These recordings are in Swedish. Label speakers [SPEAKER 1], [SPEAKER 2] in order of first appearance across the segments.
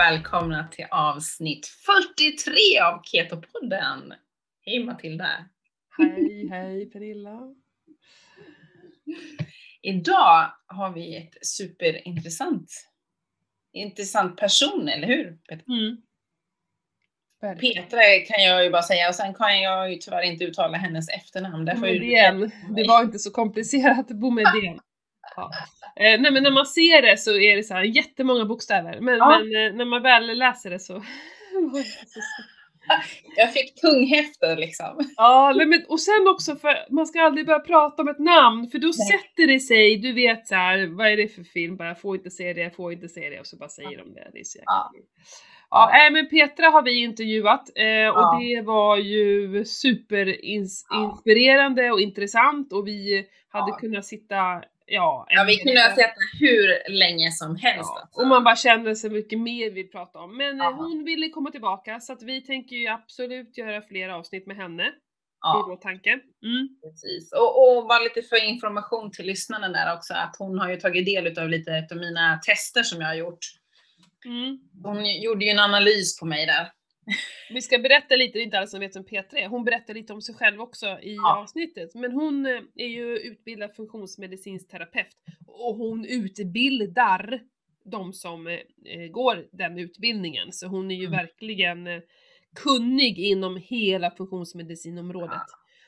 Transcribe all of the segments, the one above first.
[SPEAKER 1] välkomna till avsnitt 43 av Ketopodden. Hej Matilda!
[SPEAKER 2] Hej, hej Pernilla!
[SPEAKER 1] Idag har vi ett superintressant intressant person, eller hur? Petra?
[SPEAKER 2] Mm.
[SPEAKER 1] Petra kan jag ju bara säga och sen kan jag ju tyvärr inte uttala hennes efternamn. Därför. Det
[SPEAKER 2] var inte så komplicerat, Boumedienne. Ja. Eh, nej men när man ser det så är det så här jättemånga bokstäver, men,
[SPEAKER 1] Ja.
[SPEAKER 2] men eh, när man väl läser det så...
[SPEAKER 1] Jag fick tunghäfter liksom.
[SPEAKER 2] ja, men, och sen också för man ska aldrig börja prata om ett namn, för då
[SPEAKER 1] Nej.
[SPEAKER 2] sätter det sig, du vet så här, vad är det för film, bara får inte se det, får inte se det, och så bara säger de det. Det är så
[SPEAKER 1] Ja.
[SPEAKER 2] Ja, nej, men Petra har vi intervjuat eh, och
[SPEAKER 1] Ja.
[SPEAKER 2] det var ju superinspirerande och intressant och vi hade
[SPEAKER 1] Ja.
[SPEAKER 2] kunnat sitta, ja,
[SPEAKER 1] Ja, vi kunde ha sett hur länge som helst.
[SPEAKER 2] Ja,
[SPEAKER 1] alltså.
[SPEAKER 2] och man bara kände så mycket mer vi prata om. Men eh,
[SPEAKER 1] Ja.
[SPEAKER 2] hon ville komma tillbaka så att vi tänker ju absolut göra fler avsnitt med henne. Det är
[SPEAKER 1] ja,
[SPEAKER 2] vår tanke. Mm.
[SPEAKER 1] precis. Och, och bara lite för information till lyssnarna där också, att hon har ju tagit del av lite av mina tester som jag har gjort.
[SPEAKER 2] Mm.
[SPEAKER 1] Hon gjorde ju en analys på mig där.
[SPEAKER 2] Vi ska berätta lite, det är inte alla som vet vem Petra är, hon berättar lite om sig själv också i
[SPEAKER 1] Ja.
[SPEAKER 2] avsnittet. Men hon eh, är ju utbildad funktionsmedicinsk terapeut och hon utbildar de som eh, går den utbildningen. Så hon är ju
[SPEAKER 1] Mm.
[SPEAKER 2] verkligen eh, kunnig inom hela funktionsmedicinområdet.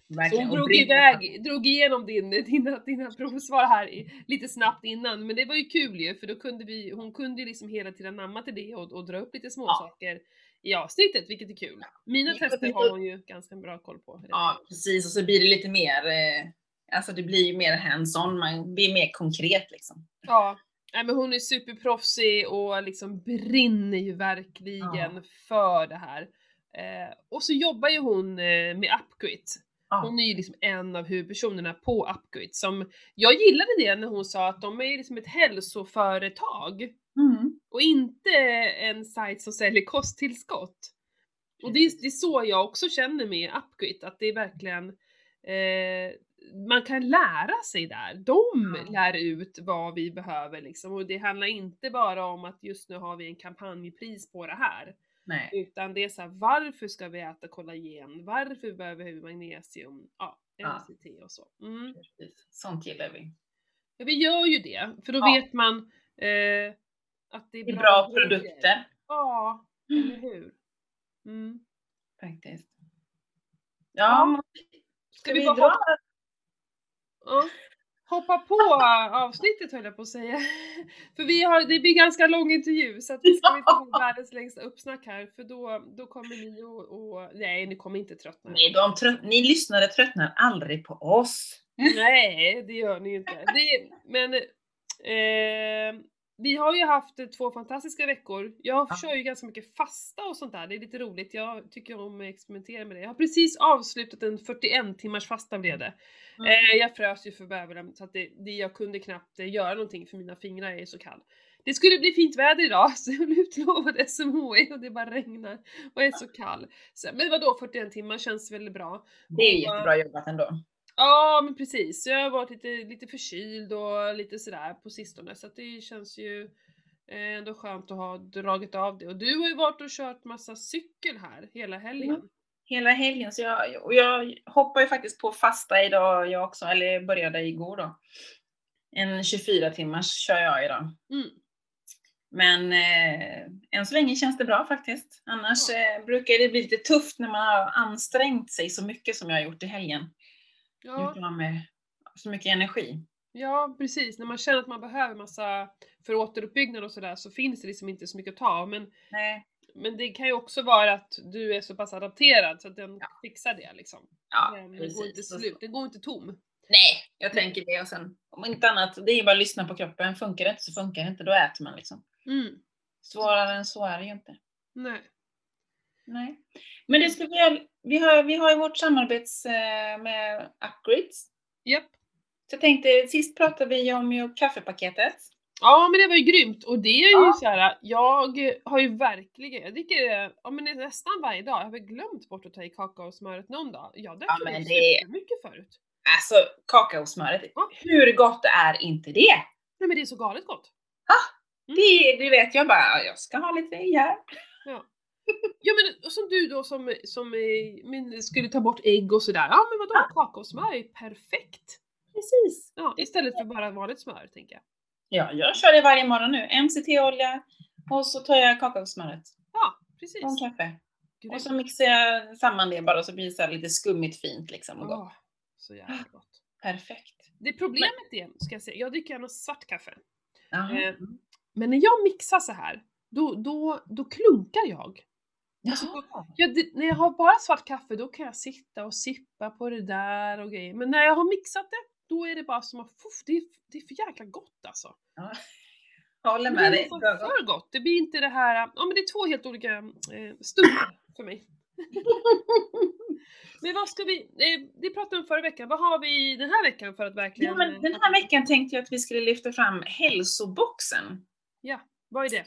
[SPEAKER 2] Så
[SPEAKER 1] Verkligen.
[SPEAKER 2] hon drog iväg, drog igenom din, dina, dina provsvar här i, lite snabbt innan, men det var ju kul ju för då kunde vi, hon kunde ju liksom hela tiden namna till det och, och dra upp lite småsaker i avsnittet, vilket är kul. Mina
[SPEAKER 1] Ja,
[SPEAKER 2] tester har hon ju ganska bra koll på.
[SPEAKER 1] Ja, precis. Och så blir det lite mer, eh, alltså det blir ju mer hands-on, man blir mer konkret liksom.
[SPEAKER 2] Ja. Nej, men hon är superproffsig och liksom brinner ju verkligen för det här. Eh, och så jobbar ju hon eh, med Upgrit. Hon är ju liksom en av huvudpersonerna på Upgrid som, jag gillade det när hon sa att de är liksom ett hälsoföretag
[SPEAKER 1] Mm.
[SPEAKER 2] och inte en sajt som säljer kosttillskott. Och det det är så jag också känner med Upgrid, att det är verkligen eh, man kan lära sig där. De
[SPEAKER 1] Ja.
[SPEAKER 2] lär ut vad vi behöver liksom och det handlar inte bara om att just nu har vi en kampanjpris på det här.
[SPEAKER 1] Nej.
[SPEAKER 2] Utan det är så här, varför ska vi äta kollagen? Varför behöver vi magnesium? Ja,
[SPEAKER 1] Ja.
[SPEAKER 2] MCT och så. Mm.
[SPEAKER 1] Precis. Sånt gillar vi.
[SPEAKER 2] Ja, vi gör ju det, för då
[SPEAKER 1] Ja.
[SPEAKER 2] vet man eh, att det är
[SPEAKER 1] Det är
[SPEAKER 2] bra,
[SPEAKER 1] bra produkter.
[SPEAKER 2] Ja, eller hur? Mm.
[SPEAKER 1] Faktiskt. Ja,
[SPEAKER 2] Ska,
[SPEAKER 1] ska
[SPEAKER 2] vi,
[SPEAKER 1] vi dra?
[SPEAKER 2] ja, hoppa på avsnittet höll jag på att säga. För vi har, det blir ganska lång intervju så att vi ska inte ha världens längsta uppsnack här för då, då kommer ni och, och nej ni kommer inte tröttna.
[SPEAKER 1] Nej, de trött, ni lyssnare tröttnar aldrig på oss.
[SPEAKER 2] Nej, det gör ni inte. Det, men eh, vi har ju haft eh, två fantastiska veckor. Jag
[SPEAKER 1] Ja.
[SPEAKER 2] kör ju ganska mycket fasta och sånt där, det är lite roligt. Jag tycker om att experimentera med det. Jag har precis avslutat en 41 timmars fasta blev det.
[SPEAKER 1] Mm.
[SPEAKER 2] Eh, jag frös ju för bävern så att det, det, jag kunde knappt eh, göra någonting för mina fingrar är så kall. Det skulle bli fint väder idag så jag blev utlovad SMHI och det bara regnar och är så kall. Så, men vadå 41 timmar känns väldigt bra.
[SPEAKER 1] Det är
[SPEAKER 2] Och,
[SPEAKER 1] jättebra jobbat ändå.
[SPEAKER 2] Ja men precis, jag har varit lite, lite förkyld och lite sådär på sistone så att det känns ju eh, ändå skönt att ha dragit av det. Och du har ju varit och kört massa cykel här hela helgen.
[SPEAKER 1] Mm. Hela helgen, så jag, och jag hoppar ju faktiskt på fasta idag jag också, eller började igår då. En 24 timmars kör jag idag.
[SPEAKER 2] Mm.
[SPEAKER 1] Men eh, än så länge känns det bra faktiskt. Annars eh, brukar det bli lite tufft när man har ansträngt sig så mycket som jag har gjort i helgen.
[SPEAKER 2] Ja,
[SPEAKER 1] Gjort av med så mycket energi.
[SPEAKER 2] ja precis, när man känner att man behöver massa för återuppbyggnad och sådär så finns det liksom inte så mycket att ta av. Men,
[SPEAKER 1] Nej.
[SPEAKER 2] men det kan ju också vara att du är så pass adapterad så att den
[SPEAKER 1] Ja.
[SPEAKER 2] fixar det liksom.
[SPEAKER 1] Ja,
[SPEAKER 2] den går inte slut, den går inte tom.
[SPEAKER 1] Nej, jag tänker det och sen om inte annat, det är bara att lyssna på kroppen. Funkar det inte så funkar det inte, då äter man liksom.
[SPEAKER 2] Mm.
[SPEAKER 1] Svårare än så är det ju inte.
[SPEAKER 2] Nej.
[SPEAKER 1] Nej. Men det ska vi, vi har, vi har ju vårt samarbets eh, med Upgrades.
[SPEAKER 2] Japp.
[SPEAKER 1] Så jag tänkte, sist pratade vi om ju kaffepaketet.
[SPEAKER 2] Ja men det var ju grymt och det är ju
[SPEAKER 1] Ja.
[SPEAKER 2] så här. jag har ju verkligen, jag dricker det ja, men nästan varje dag, jag har väl glömt bort att ta i kakaosmöret någon dag. Jag drack
[SPEAKER 1] Ja, men
[SPEAKER 2] det supermycket förut.
[SPEAKER 1] Alltså kakaosmöret,
[SPEAKER 2] Ja.
[SPEAKER 1] hur gott är inte det?
[SPEAKER 2] Nej men det är så galet gott.
[SPEAKER 1] Det, du vet, jag bara, jag ska ha lite ägg här.
[SPEAKER 2] Ja. Ja men och som du då som, som eh, men skulle ta bort ägg och sådär. Ja men vadå,
[SPEAKER 1] Ja.
[SPEAKER 2] kakaosmör är ju perfekt.
[SPEAKER 1] Precis.
[SPEAKER 2] Ja, istället för bara vanligt smör tänker jag.
[SPEAKER 1] Ja, jag kör det varje morgon nu. MCT-olja och så tar jag kakaosmöret
[SPEAKER 2] Ja, precis.
[SPEAKER 1] och kaffe.
[SPEAKER 2] Grymt.
[SPEAKER 1] Och så mixar jag samman det bara så blir det så lite skummigt fint liksom och gott.
[SPEAKER 2] Åh, så jävla gott.
[SPEAKER 1] Perfekt.
[SPEAKER 2] Det problemet är, ska jag säga, jag dricker gärna svart kaffe. Eh, Men när jag mixar så här, då, då, då klunkar jag. Alltså,
[SPEAKER 1] Jaha.
[SPEAKER 2] Ja, det, när jag har bara svart kaffe då kan jag sitta och sippa på det där och grejer. Men när jag har mixat det, då är det bara som att fuff, det, är, det är för jäkla gott alltså.
[SPEAKER 1] Jag håller med
[SPEAKER 2] det
[SPEAKER 1] dig.
[SPEAKER 2] är för, för gott. Det blir inte det här, ja men det är två helt olika eh, stunder för mig. men vad ska vi, eh, det pratade vi om förra veckan, vad har vi den här veckan för att verkligen...
[SPEAKER 1] Ja, men den här veckan tänkte jag att vi skulle lyfta fram hälsoboxen.
[SPEAKER 2] Ja, vad är det?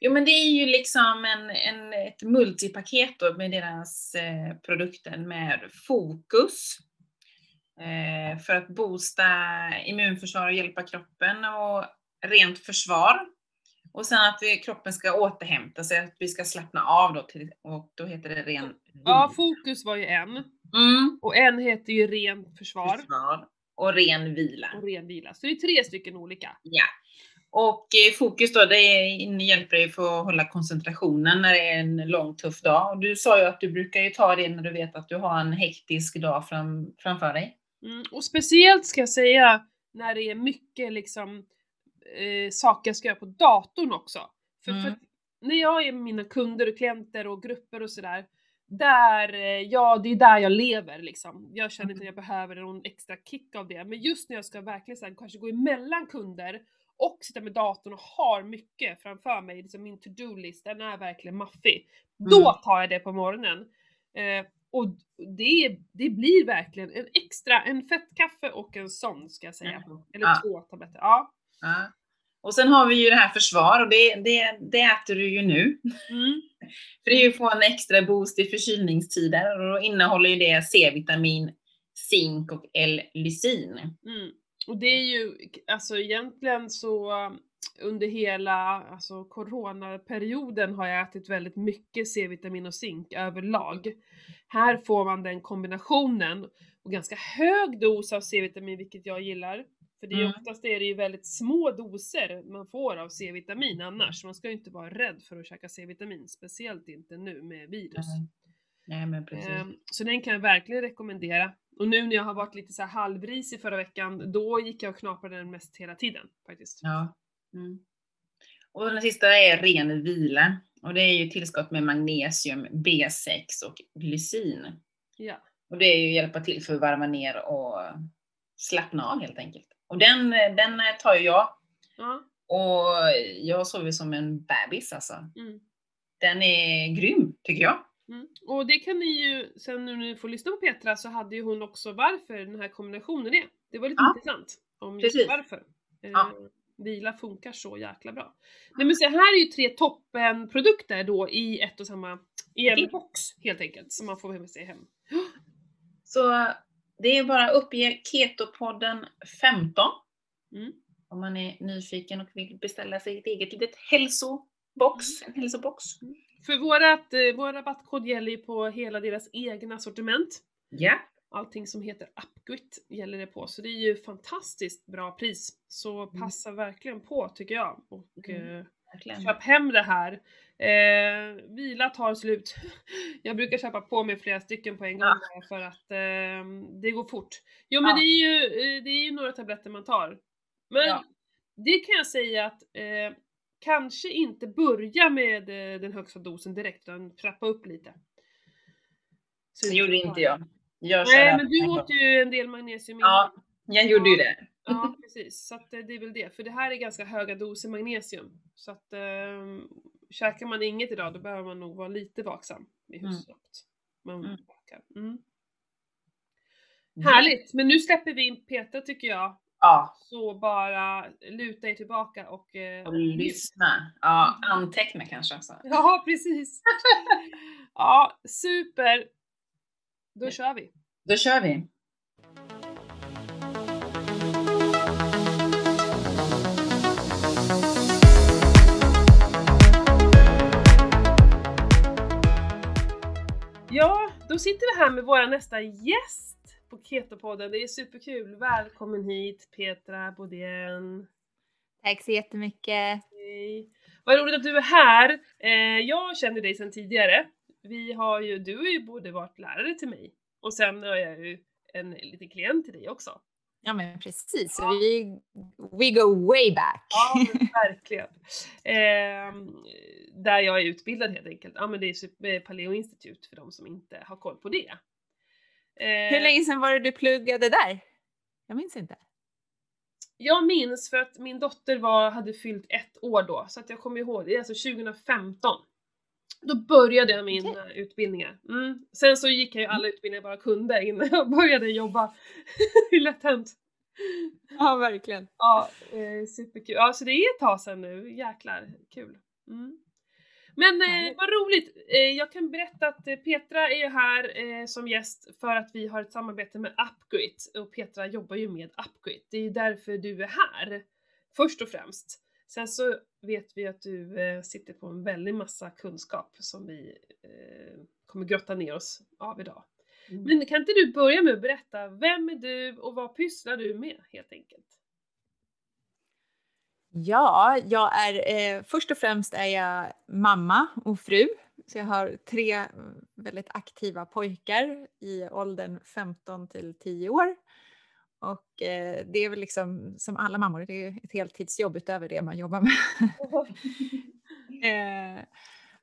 [SPEAKER 1] Jo men det är ju liksom en, en, ett multipaket då med deras eh, produkter med fokus eh, för att boosta immunförsvar och hjälpa kroppen och rent försvar. Och sen att vi, kroppen ska återhämta sig, att vi ska slappna av då till, och då heter det ren
[SPEAKER 2] Ja, fokus var ju en.
[SPEAKER 1] mm,
[SPEAKER 2] Och en heter ju ren försvar
[SPEAKER 1] försvar och ren vila.
[SPEAKER 2] och ren vila. Så det är tre stycken olika.
[SPEAKER 1] Ja. Och eh, fokus då, det hjälper dig för att hålla koncentrationen när det är en lång tuff dag. Och du sa ju att du brukar ju ta det när du vet att du har en hektisk dag fram, framför dig.
[SPEAKER 2] Mm, och speciellt ska jag säga när det är mycket liksom eh, saker jag ska göra på datorn också. För,
[SPEAKER 1] Mm.
[SPEAKER 2] för när jag är med mina kunder och klienter och grupper och sådär, där, eh, ja det är där jag lever liksom. Jag känner inte att jag behöver någon extra kick av det. Men just när jag ska verkligen så här, kanske gå emellan kunder och sitta med datorn och har mycket framför mig, liksom min to-do-list, den är verkligen maffig. Då
[SPEAKER 1] Mm.
[SPEAKER 2] tar jag det på morgonen. Eh, och det, det blir verkligen en extra, en fettkaffe och en sån ska jag säga. Eller
[SPEAKER 1] Ja.
[SPEAKER 2] två tabletter. Ja.
[SPEAKER 1] Ja. Och sen har vi ju det här försvar och det, det, det äter du ju nu.
[SPEAKER 2] Mm.
[SPEAKER 1] För det är ju att få en extra boost i förkylningstider och då innehåller ju det C-vitamin, zink och L-lysin.
[SPEAKER 2] Mm. Och det är ju, alltså egentligen så under hela alltså, coronaperioden har jag ätit väldigt mycket C-vitamin och zink överlag. Här får man den kombinationen och ganska hög dos av C-vitamin, vilket jag gillar. För det är
[SPEAKER 1] Mm.
[SPEAKER 2] oftast är det ju väldigt små doser man får av C-vitamin annars. Man ska ju inte vara rädd för att käka C-vitamin, speciellt inte nu med virus.
[SPEAKER 1] Nej men precis.
[SPEAKER 2] Ehm, Så den kan jag verkligen rekommendera. Och nu när jag har varit lite så här halvrisig förra veckan, då gick jag och knaprade den mest hela tiden faktiskt.
[SPEAKER 1] Ja. Mm. Och den sista är ren vila. Och det är ju tillskott med magnesium, B6 och glycin.
[SPEAKER 2] Ja.
[SPEAKER 1] Och det är ju hjälpa till för att varva ner och slappna av helt enkelt. Och den, den tar ju jag.
[SPEAKER 2] ja.
[SPEAKER 1] Och jag sover som en bebis alltså.
[SPEAKER 2] Mm.
[SPEAKER 1] Den är grym, tycker jag.
[SPEAKER 2] Mm. Och det kan ni ju, sen nu när ni får lyssna på Petra så hade ju hon också varför den här kombinationen är. Det var lite
[SPEAKER 1] Ja.
[SPEAKER 2] intressant. Om just
[SPEAKER 1] Precis.
[SPEAKER 2] varför. Eh,
[SPEAKER 1] Ja.
[SPEAKER 2] Vila funkar så jäkla bra. Nej men så här är ju tre toppenprodukter då i ett och samma, i en box helt enkelt, som man får med sig hem.
[SPEAKER 1] Så det är bara att uppge Ketopodden 15
[SPEAKER 2] Mm.
[SPEAKER 1] om man är nyfiken och vill beställa sig ett eget litet hälsobox. En hälsobox.
[SPEAKER 2] För vårat, eh, vår rabattkod gäller ju på hela deras egna sortiment.
[SPEAKER 1] Ja.
[SPEAKER 2] Allting som heter Upgrit gäller det på, så det är ju fantastiskt bra pris. Så
[SPEAKER 1] Mm.
[SPEAKER 2] passa verkligen på tycker jag. Och
[SPEAKER 1] Mm.
[SPEAKER 2] eh, köp hem det här. Eh, vila tar slut. Jag brukar köpa på mig flera stycken på en gång
[SPEAKER 1] Ja.
[SPEAKER 2] för att eh, det går fort. Jo men
[SPEAKER 1] Ja.
[SPEAKER 2] det, är ju, eh, det är ju några tabletter man tar. Men
[SPEAKER 1] Ja.
[SPEAKER 2] det kan jag säga att kanske inte börja med eh, den högsta dosen direkt utan trappa upp lite. Så
[SPEAKER 1] Det gjorde inte jag. Jag
[SPEAKER 2] Nej men du åt ju en del magnesium
[SPEAKER 1] Ja, jag gjorde ju det.
[SPEAKER 2] Ja, precis. Så att eh, det är väl det. För det här är ganska höga doser magnesium. Så att eh, käkar man inget idag då behöver man nog vara lite vaksam vid
[SPEAKER 1] Mm.
[SPEAKER 2] Man
[SPEAKER 1] Mm.
[SPEAKER 2] vakar. Mm. Härligt! Men nu släpper vi in Peter tycker jag.
[SPEAKER 1] Ja.
[SPEAKER 2] Så bara luta er tillbaka och, eh,
[SPEAKER 1] och lyssna. Ja, mm. anteckna kanske. Så.
[SPEAKER 2] Ja, precis. ja, super. Då kör vi.
[SPEAKER 1] Då kör vi.
[SPEAKER 2] Ja, då sitter vi här med vår nästa gäst på Ketopodden. Det är superkul. Välkommen hit Petra Bodén.
[SPEAKER 3] Tack så jättemycket.
[SPEAKER 2] Hej. Vad roligt att du är här. Eh, jag känner dig sedan tidigare. Vi har ju, du har ju både varit lärare till mig och sen är jag ju en liten klient till dig också.
[SPEAKER 3] Ja men precis, ja. vi we go way back.
[SPEAKER 2] Ja, verkligen. Eh, där jag är utbildad helt enkelt. Ja men det är Paleo Institute för de som inte har koll på det.
[SPEAKER 3] Eh, Hur länge sedan var det du pluggade där? Jag minns inte.
[SPEAKER 2] Jag minns för att min dotter var, hade fyllt ett år då, så att jag kommer ihåg, det är alltså 2015. Då började jag mina okay. utbildningar. Mm. Sen så gick jag ju alla utbildningar jag bara kunde innan jag började jobba. Hur lätt hänt.
[SPEAKER 3] Ja, verkligen.
[SPEAKER 2] Ja, eh, superkul. Ja, så det är ett tag sedan nu. Jäklar, kul. Mm. Men eh, vad roligt! Eh, jag kan berätta att eh, Petra är här eh, som gäst för att vi har ett samarbete med Upgrit och Petra jobbar ju med Upgrit. Det är ju därför du är här, först och främst. Sen så vet vi att du eh, sitter på en väldig massa kunskap som vi eh, kommer grotta ner oss av idag. Mm. Men kan inte du börja med att berätta, vem är du och vad pysslar du med helt enkelt?
[SPEAKER 3] Ja, jag är eh, först och främst är jag mamma och fru. Så jag har tre väldigt aktiva pojkar i åldern 15 till 10 år. Och eh, det är väl liksom som alla mammor, det är ett heltidsjobb utöver det man jobbar med. eh,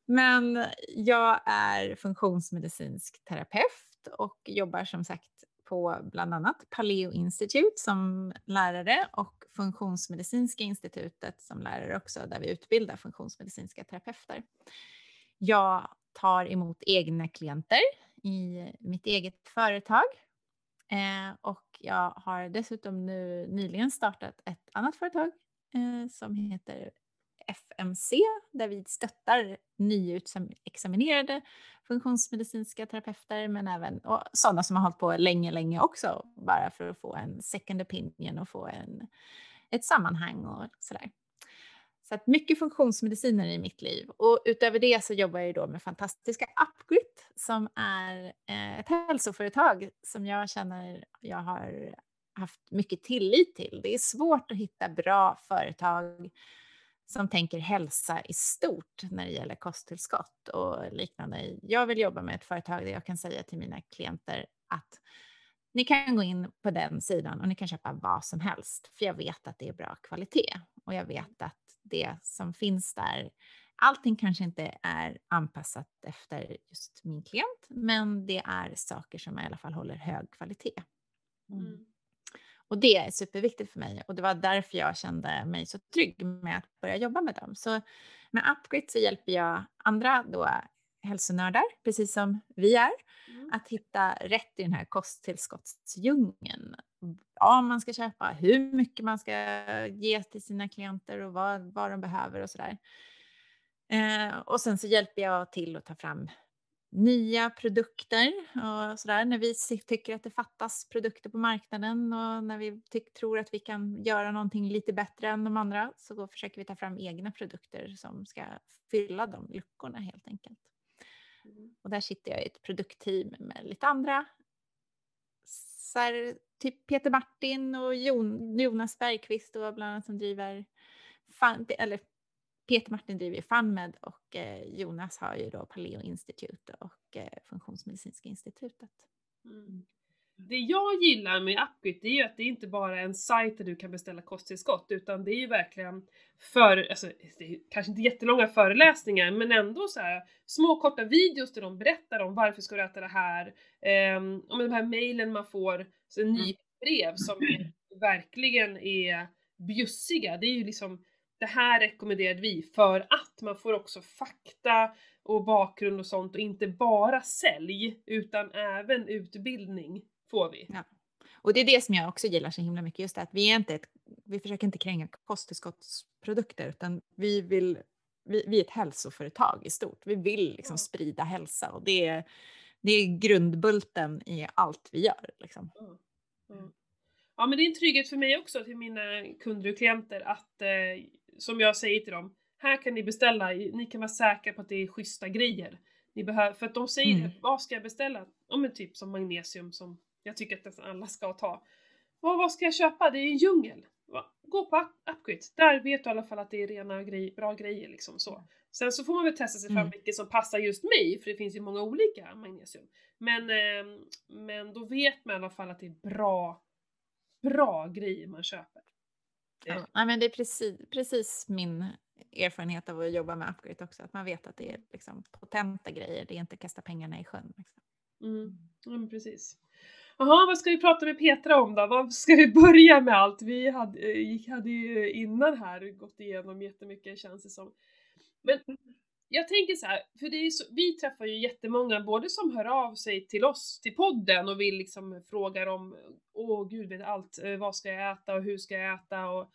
[SPEAKER 3] men jag är funktionsmedicinsk terapeut och jobbar som sagt på bland annat Paleo Institute som lärare och Funktionsmedicinska institutet som lärare också, där vi utbildar funktionsmedicinska terapeuter. Jag tar emot egna klienter i mitt eget företag eh, och jag har dessutom nu nyligen startat ett annat företag eh, som heter FMC där vi stöttar nyutexaminerade funktionsmedicinska terapeuter men även och sådana som har hållit på länge, länge också bara för att få en second opinion och få en, ett sammanhang och sådär. Så att mycket funktionsmediciner i mitt liv och utöver det så jobbar jag då med fantastiska Upgrit som är eh, ett hälsoföretag som jag känner jag har haft mycket tillit till. Det är svårt att hitta bra företag som tänker hälsa i stort när det gäller kosttillskott och liknande. Jag vill jobba med ett företag där jag kan säga till mina klienter att ni kan gå in på den sidan och ni kan köpa vad som helst, för jag vet att det är bra kvalitet och jag vet att det som finns där, allting kanske inte är anpassat efter just min klient, men det är saker som i alla fall håller hög kvalitet. Mm. mm. Och det är superviktigt för mig och det var därför jag kände mig så trygg med att börja jobba med dem. Så med Upgrid så hjälper jag andra då hälsonördar, precis som vi är, mm. att hitta rätt i den här kosttillskottsdjungeln. Vad man ska köpa, hur mycket man ska ge till sina klienter och vad, vad de behöver och sådär. Eh, och sen så hjälper jag till att ta fram nya produkter och sådär. När vi tycker att det fattas produkter på marknaden och när vi tror att vi kan göra någonting lite bättre än de andra så då försöker vi ta fram egna produkter som ska fylla de luckorna helt enkelt. Mm. Och där sitter jag i ett produktteam med lite andra. Så här, typ Peter Martin och Jon, Jonas Bergqvist och bland annat som driver, fan, eller Peter Martin driver ju FunMed och eh, Jonas har ju då Paleo Institute och eh, Funktionsmedicinska institutet.
[SPEAKER 2] Mm. Det jag gillar med Upgrid det är ju att det är inte bara en sajt där du kan beställa kosttillskott utan det är ju verkligen för, alltså det är kanske inte jättelånga föreläsningar men ändå så här små korta videos där de berättar om varför ska du äta det här, um, om de här mejlen man får, så mm. nyhetsbrev som är, verkligen är bjussiga. Det är ju liksom det här rekommenderade vi för att man får också fakta och bakgrund och sånt och inte bara sälj utan även utbildning får vi.
[SPEAKER 3] Ja. Och det är det som jag också gillar så himla mycket, just det att vi är inte ett, vi försöker inte kränga kosttillskottsprodukter utan vi vill, vi, vi är ett hälsoföretag i stort. Vi vill liksom sprida hälsa och det är, det är grundbulten i allt vi gör. Liksom. Mm.
[SPEAKER 2] Mm. Ja men det är en trygghet för mig också till mina kunder och klienter att eh, som jag säger till dem, här kan ni beställa, ni kan vara säkra på att det är schyssta grejer. ni behöver, för att de säger
[SPEAKER 3] Mm.
[SPEAKER 2] vad ska jag beställa? Ja men typ som magnesium som jag tycker att nästan alla ska ta. Vad, vad ska jag köpa? Det är en djungel. Va? Gå på Up- Upgrit, där vet du i alla fall att det är rena grej, bra grejer liksom så. Sen så får man väl testa sig fram
[SPEAKER 3] Mm.
[SPEAKER 2] vilket som passar just mig, för det finns ju många olika magnesium. Men, ehm, men då vet man i alla fall att det är bra, bra grejer man köper.
[SPEAKER 3] Ja, men det är precis, precis min erfarenhet av att jobba med Upgrade också. Att man vet att det är liksom potenta grejer. Det är inte kasta pengarna i sjön. Liksom.
[SPEAKER 2] Mm. Ja, men precis. Jaha, vad ska vi prata med Petra om då? Vad ska vi börja med allt? Vi hade, eh, hade ju innan här gått igenom jättemycket känns det som. Men jag tänker så här, för det är så, vi träffar ju jättemånga både som hör av sig till oss, till podden och vill liksom frågar om, åh gud vet allt, eh, vad ska jag äta och hur ska jag äta och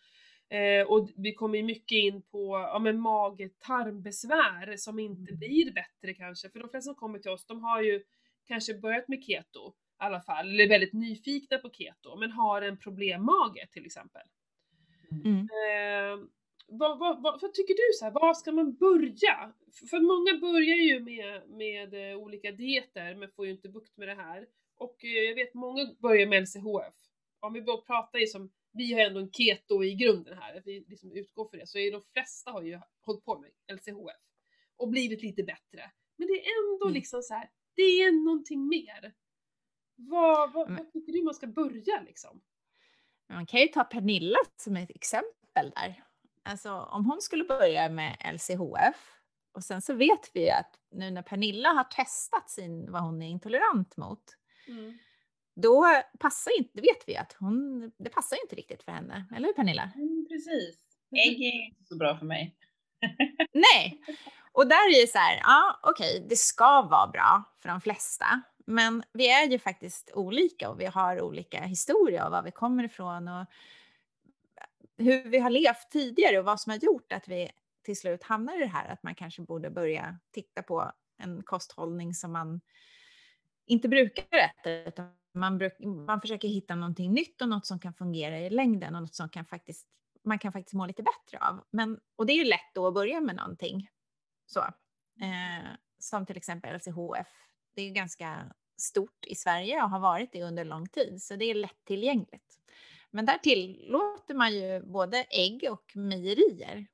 [SPEAKER 2] Eh, och vi kommer ju mycket in på ja, men mage-tarmbesvär som inte blir bättre kanske. För de flesta som kommer till oss, de har ju kanske börjat med keto i alla fall, eller är väldigt nyfikna på keto, men har en problemmage till exempel.
[SPEAKER 3] Mm.
[SPEAKER 2] Eh, vad, vad, vad, vad tycker du så här, var ska man börja? För, många börjar ju med, med eh, olika dieter men får ju inte bukt med det här. Och eh, jag vet många börjar med LCHF. Om vi bara pratar ju som, vi har ändå en keto i grunden här, att vi liksom utgår för det, så är de flesta har ju hållit på med LCHF och blivit lite bättre. Men det är ändå
[SPEAKER 3] Mm.
[SPEAKER 2] liksom så här, det är någonting mer. Vad, vad, vad tycker du man ska börja liksom?
[SPEAKER 3] Man kan ju ta Pernilla som ett exempel där. Alltså om hon skulle börja med LCHF och sen så vet vi att nu när Pernilla har testat sin, vad hon är intolerant mot,
[SPEAKER 2] Mm.
[SPEAKER 3] då passar inte, det vet vi att hon, det passar inte riktigt för henne. Eller hur Pernilla?
[SPEAKER 1] Mm, precis. Ägg är inte så bra för mig.
[SPEAKER 3] Nej, och där är det så här, ja okej, det ska vara bra för de flesta. Men vi är ju faktiskt olika och vi har olika historia och var vi kommer ifrån och hur vi har levt tidigare och vad som har gjort att vi till slut hamnar i det här att man kanske borde börja titta på en kosthållning som man inte brukar äta utan man, bruk, man försöker hitta någonting nytt och något som kan fungera i längden och något som kan faktiskt, man kan faktiskt må lite bättre av. Men, och det är ju lätt då att börja med någonting så. Eh, som till exempel LCHF. Det är ju ganska stort i Sverige och har varit det under lång tid, så det är lättillgängligt. Men där tillåter man ju både ägg och mejerier.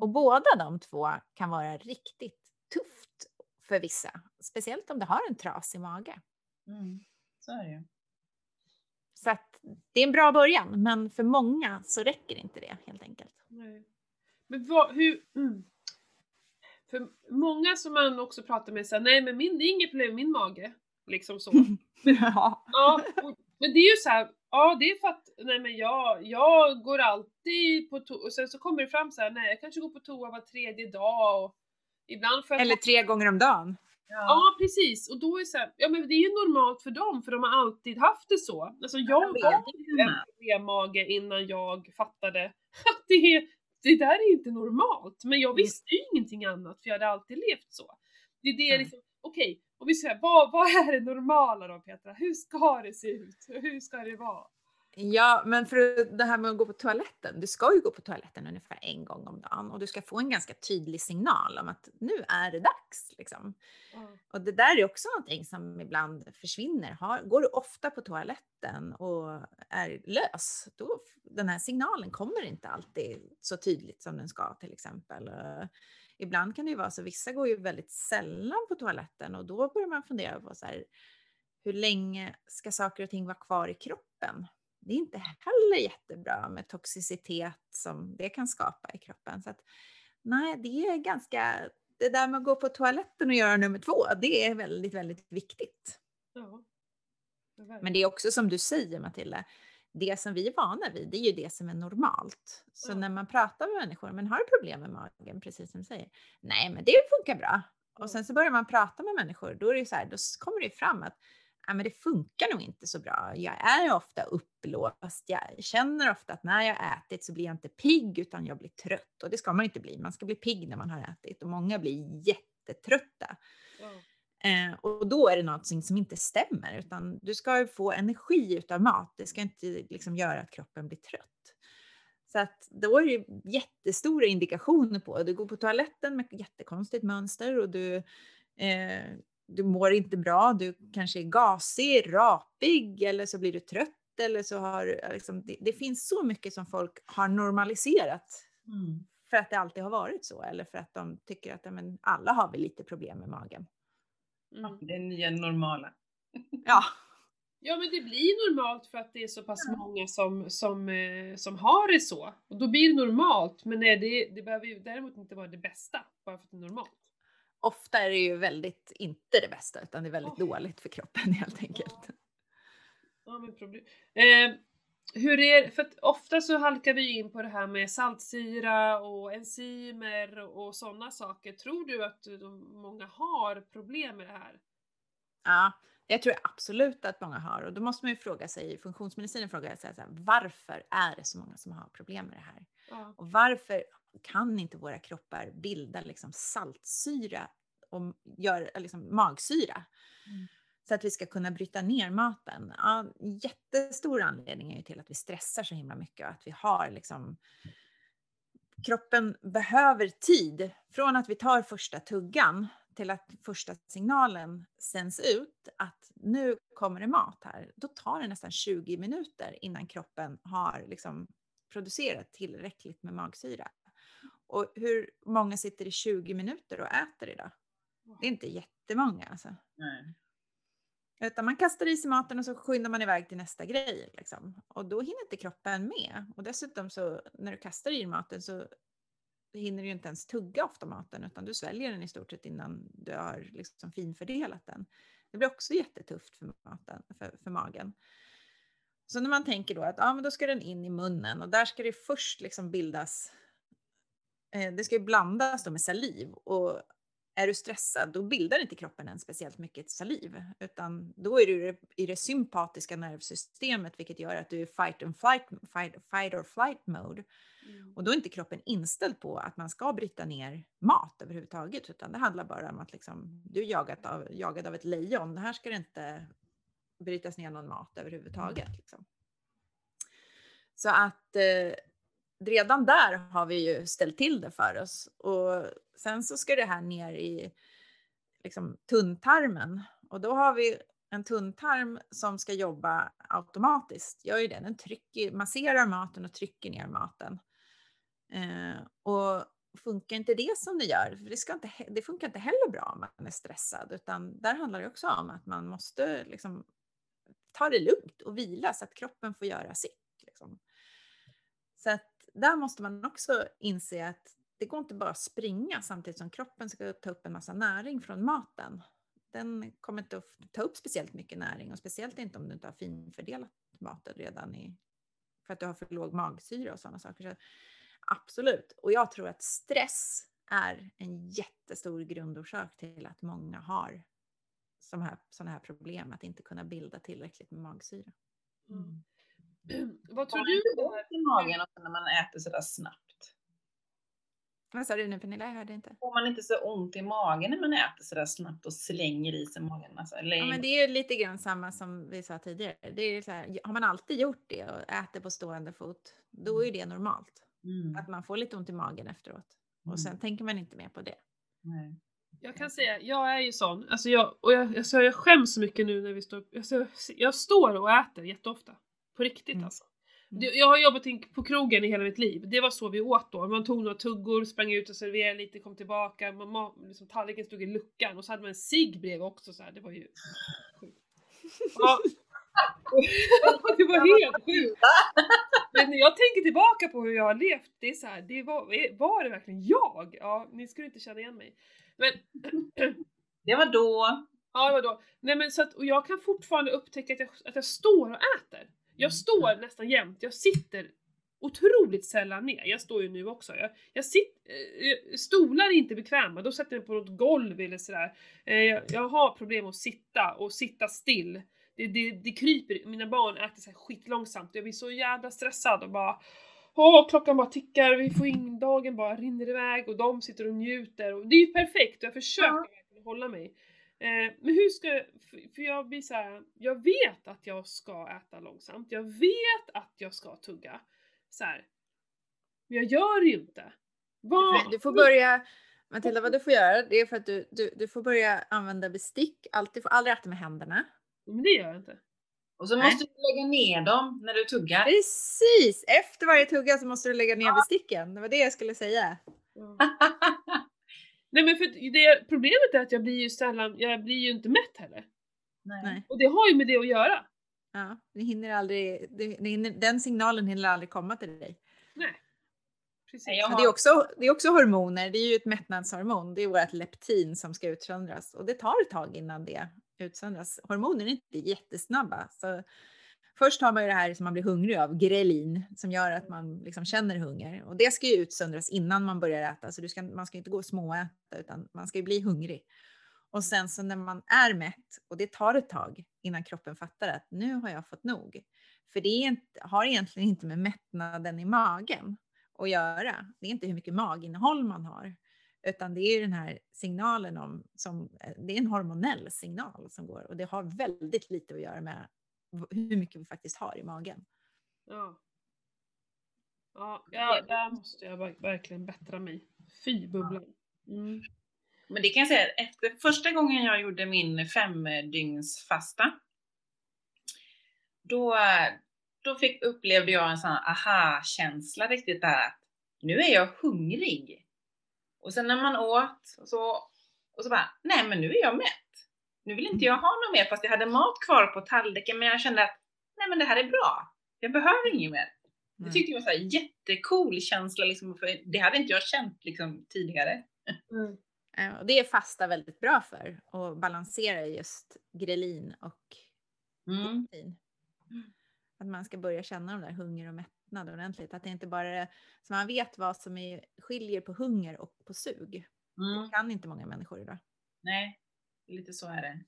[SPEAKER 3] Och båda de två kan vara riktigt tufft för vissa, speciellt om du har en trasig mage.
[SPEAKER 1] Mm. Så är det ju.
[SPEAKER 3] Så att det är en bra början, men för många så räcker inte det helt enkelt.
[SPEAKER 2] Nej. Men vad, hur... Mm. För många som man också pratar med säger nej men min, det är inget problem med min mage. Liksom så.
[SPEAKER 3] ja.
[SPEAKER 2] Ja, och, men det är ju så här, ja det är för att, nej men jag, jag går alltid på toa, och sen så kommer det fram så här, nej jag kanske går på toa var tredje dag och ibland för att
[SPEAKER 3] Eller tre gånger om dagen.
[SPEAKER 2] Ja precis, och då är det så här, ja men det är ju normalt för dem för de har alltid haft det så. Alltså jag
[SPEAKER 1] jag
[SPEAKER 2] var en problemmage innan jag fattade att det, är, det där är inte normalt. Men jag
[SPEAKER 3] Mm.
[SPEAKER 2] visste ju ingenting annat för jag hade alltid levt så. Det är det
[SPEAKER 3] Mm.
[SPEAKER 2] liksom, okej, och vi säger vad, vad är det normala då Petra? Hur ska det se ut? Hur ska det vara?
[SPEAKER 3] Ja, men för det här med att gå på toaletten. Du ska ju gå på toaletten ungefär en gång om dagen och du ska få en ganska tydlig signal om att nu är det dags. Liksom. Och det där är också någonting som ibland försvinner. Har, går du ofta på toaletten och är lös, då den här signalen kommer inte alltid så tydligt som den ska till exempel. Ibland kan det ju vara så, vissa går ju väldigt sällan på toaletten och då börjar man fundera på så här, hur länge ska saker och ting vara kvar i kroppen? Det är inte heller jättebra med toxicitet som det kan skapa i kroppen. Så att, nej, det är ganska, det där med att gå på toaletten och göra nummer två, det är väldigt, väldigt viktigt.
[SPEAKER 2] Ja.
[SPEAKER 3] Men det är också som du säger Matilda, det som vi är vana vid, det är ju det som är normalt. Så
[SPEAKER 2] Ja.
[SPEAKER 3] när man pratar med människor, men har du problem med magen, precis som du säger, nej men det funkar bra. Och sen så börjar man prata med människor, då är det ju så här, då kommer det ju fram att ja, men det funkar nog inte så bra. Jag är ofta uppblåst. Jag känner ofta att när jag har ätit så blir jag inte pigg utan jag blir trött. Och det ska man ju inte bli. Man ska bli pigg när man har ätit och många blir jättetrötta.
[SPEAKER 2] Ja.
[SPEAKER 3] Eh, och då är det någonting som inte stämmer utan du ska ju få energi utav mat. Det ska inte liksom göra att kroppen blir trött. Så att då är det jättestora indikationer på, du går på toaletten med jättekonstigt mönster och du Eh, du mår inte bra, du kanske är gasig, rapig eller så blir du trött eller så har liksom, det, det finns så mycket som folk har normaliserat
[SPEAKER 1] Mm.
[SPEAKER 3] för att det alltid har varit så eller för att de tycker att men, alla har väl lite problem med magen.
[SPEAKER 2] Mm.
[SPEAKER 1] Det är nya normala.
[SPEAKER 3] Ja,
[SPEAKER 2] Ja men det blir normalt för att det är så pass många som, som, eh, som har det så. Och då blir det normalt, men nej, det, det behöver ju däremot inte vara det bästa, bara för att det är normalt.
[SPEAKER 3] ofta är det ju väldigt inte det bästa utan det är väldigt
[SPEAKER 2] Åh.
[SPEAKER 3] dåligt för kroppen helt enkelt.
[SPEAKER 2] Ja, men problem. Eh, hur är för att ofta så halkar vi in på det här med saltsyra och enzymer och sådana saker. Tror du att de, många har problem med det här?
[SPEAKER 3] Ja, jag tror absolut att många har och då måste man ju fråga sig, funktionsmedicinen frågar sig här, varför är det så många som har problem med det här?
[SPEAKER 2] Ja.
[SPEAKER 3] Och varför kan inte våra kroppar bilda liksom saltsyra och gör liksom magsyra?
[SPEAKER 1] Mm.
[SPEAKER 3] Så att vi ska kunna bryta ner maten. Ja, jättestor anledning är ju till att vi stressar så himla mycket och att vi har liksom kroppen behöver tid från att vi tar första tuggan till att första signalen sänds ut att nu kommer det mat här. Då tar det nästan 20 minuter innan kroppen har liksom producerat tillräckligt med magsyra. Och hur många sitter i 20 minuter och äter idag? Det är inte jättemånga alltså.
[SPEAKER 1] Nej.
[SPEAKER 3] Utan man kastar i sig maten och så skyndar man iväg till nästa grej. Liksom. Och då hinner inte kroppen med. Och dessutom så när du kastar i dig maten så hinner du ju inte ens tugga ofta maten utan du sväljer den i stort sett innan du har liksom finfördelat den. Det blir också jättetufft för, maten, för, för magen. Så när man tänker då att ja, men då ska den in i munnen och där ska det först liksom bildas, eh, det ska ju blandas då med saliv och är du stressad då bildar inte kroppen än speciellt mycket saliv utan då är du i det sympatiska nervsystemet vilket gör att du är fight, and flight, fight, fight or flight mode.
[SPEAKER 2] Mm.
[SPEAKER 3] Och då är inte kroppen inställd på att man ska bryta ner mat överhuvudtaget utan det handlar bara om att liksom, du är jagat av, jagad av ett lejon. Här ska det inte brytas ner någon mat överhuvudtaget. Liksom. Så att eh, redan där har vi ju ställt till det för oss. Och sen så ska det här ner i liksom, tunntarmen och då har vi en tunntarm som ska jobba automatiskt. Gör ju det. Den trycker, masserar maten och trycker ner maten. Eh, och funkar inte det som det gör, för det, ska inte, det funkar inte heller bra om man är stressad, utan där handlar det också om att man måste liksom ta det lugnt och vila så att kroppen får göra sitt. Liksom. Så att där måste man också inse att det går inte bara att springa samtidigt som kroppen ska ta upp en massa näring från maten. Den kommer inte att ta upp speciellt mycket näring och speciellt inte om du inte har finfördelat maten redan i, för att du har för låg magsyra och sådana saker. Så absolut. Och jag tror att stress är en jättestor grundorsak till att många har sådana här, såna här problem att inte kunna bilda tillräckligt med magsyra.
[SPEAKER 2] Mm. Vad tror
[SPEAKER 1] Har man
[SPEAKER 2] du
[SPEAKER 1] inte
[SPEAKER 2] om det här?
[SPEAKER 1] ont i magen och när man äter sådär snabbt?
[SPEAKER 3] Vad sa du nu Pernilla? Jag hörde inte.
[SPEAKER 1] Får man inte så ont i magen när man äter sådär snabbt och slänger i sig magen? Alltså, eller,
[SPEAKER 3] Ja, men det är ju lite grann samma som vi sa tidigare. Det är så här, har man alltid gjort det och äter på stående fot, då är det normalt.
[SPEAKER 1] Mm.
[SPEAKER 3] Att man får lite ont i magen efteråt.
[SPEAKER 1] Mm.
[SPEAKER 3] Och sen tänker man inte mer på det.
[SPEAKER 1] Nej.
[SPEAKER 2] Jag kan säga, jag är ju sån. Alltså jag, och jag, alltså jag skäms så mycket nu när vi står alltså Jag står och äter jätteofta. På riktigt
[SPEAKER 3] Mm.
[SPEAKER 2] alltså.
[SPEAKER 3] Mm.
[SPEAKER 2] Det- Jag har jobbat in på krogen i hela mitt liv. Det var så vi åt då. Man tog några tuggor, sprang ut och serverade lite, kom tillbaka. Man, ma- liksom, tallriken stod i luckan och så hade man en cigg bredvid också. Så här. Det var ju sjukt. Ja. det var helt sjukt. Men när jag tänker tillbaka på hur jag har levt, det är så här, det var, var det verkligen jag? Ja, ni skulle inte känna igen mig. Men
[SPEAKER 1] Det var då.
[SPEAKER 2] Ja, det var då. Nej men så att, och jag kan fortfarande upptäcka att jag, att jag står och äter. Jag står nästan jämt, jag sitter otroligt sällan ner. Jag står ju nu också. Jag, jag sitter, eh, stolar är inte bekväma, då sätter jag mig på något golv eller sådär. Eh, jag, jag har problem att sitta och sitta still. Det, det, det kryper, mina barn äter så här skitlångsamt. Jag blir så jävla stressad och bara Åh, klockan bara tickar, vi får in, dagen bara rinner iväg och de sitter och njuter. Och det är ju perfekt och jag försöker
[SPEAKER 1] Ja.
[SPEAKER 2] hålla mig. Eh, men hur ska jag, för- för jag blir så här, jag vet att jag ska äta långsamt, jag vet att jag ska tugga. Så här. Men jag gör det ju inte. Vad?
[SPEAKER 3] Du får börja Matilda, vad du får göra det är för att du, du, du får börja använda bestick. Alltid, får aldrig äta med händerna.
[SPEAKER 2] Men det gör jag inte.
[SPEAKER 1] Och så
[SPEAKER 3] Nej.
[SPEAKER 1] måste du lägga ner dem när du tuggar.
[SPEAKER 3] Precis! Efter varje tugga så måste du lägga ner besticken. Det var det jag skulle säga.
[SPEAKER 2] Ja. Nej men för det, problemet är att jag blir ju sällan, jag blir ju inte mätt heller.
[SPEAKER 3] Nej.
[SPEAKER 2] Och det har ju med det att göra.
[SPEAKER 3] Ja, det hinner aldrig, det, det hinner, den signalen hinner aldrig komma till dig.
[SPEAKER 2] Nej. Precis.
[SPEAKER 1] Nej,
[SPEAKER 3] Men det, är också, det är också hormoner, det är ju ett mättnadshormon. Det är vårt leptin som ska utsöndras och det tar ett tag innan det utsöndras. Hormoner är inte jättesnabba. Så först har man ju det här som man blir hungrig av, grelin, som gör att man liksom känner hunger. Och det ska ju utsöndras innan man börjar äta, så du ska, man ska inte gå och småäta utan man ska ju bli hungrig. Och sen så när man är mätt, och det tar ett tag innan kroppen fattar att nu har jag fått nog. För det inte, har egentligen inte med mättnaden i magen att göra. Det är inte hur mycket maginnehåll man har, utan det är den här signalen om, som, eh, det är en hormonell signal som går och det har väldigt lite att göra med hur mycket vi faktiskt har i magen.
[SPEAKER 2] Ja. Ja, ja, där måste jag verk- verkligen bättra mig. Fy bubblan. Mm.
[SPEAKER 1] Men det kan jag säga, efter första gången jag gjorde min femdygnsfasta, då, då fick, upplevde jag en sån här aha-känsla riktigt där att nu är jag hungrig. Och sen när man åt och så, och så bara, nej men nu är jag mätt. Nu vill inte jag ha något mer fast jag hade mat kvar på tallriken men jag kände att nej men det här är bra. Jag behöver inget mer. Det tyckte jag var så här jättecool känsla liksom, för det hade inte jag känt liksom tidigare.
[SPEAKER 2] Mm.
[SPEAKER 3] Och det är fasta väldigt bra för att balansera just grelin och
[SPEAKER 1] Mm.
[SPEAKER 3] Att man ska börja känna de där hunger och mättnad ordentligt. Att det inte bara är, så man vet vad som är, skiljer på hunger och på sug.
[SPEAKER 1] Mm.
[SPEAKER 3] Det kan inte många människor idag.
[SPEAKER 1] Nej, lite så är det.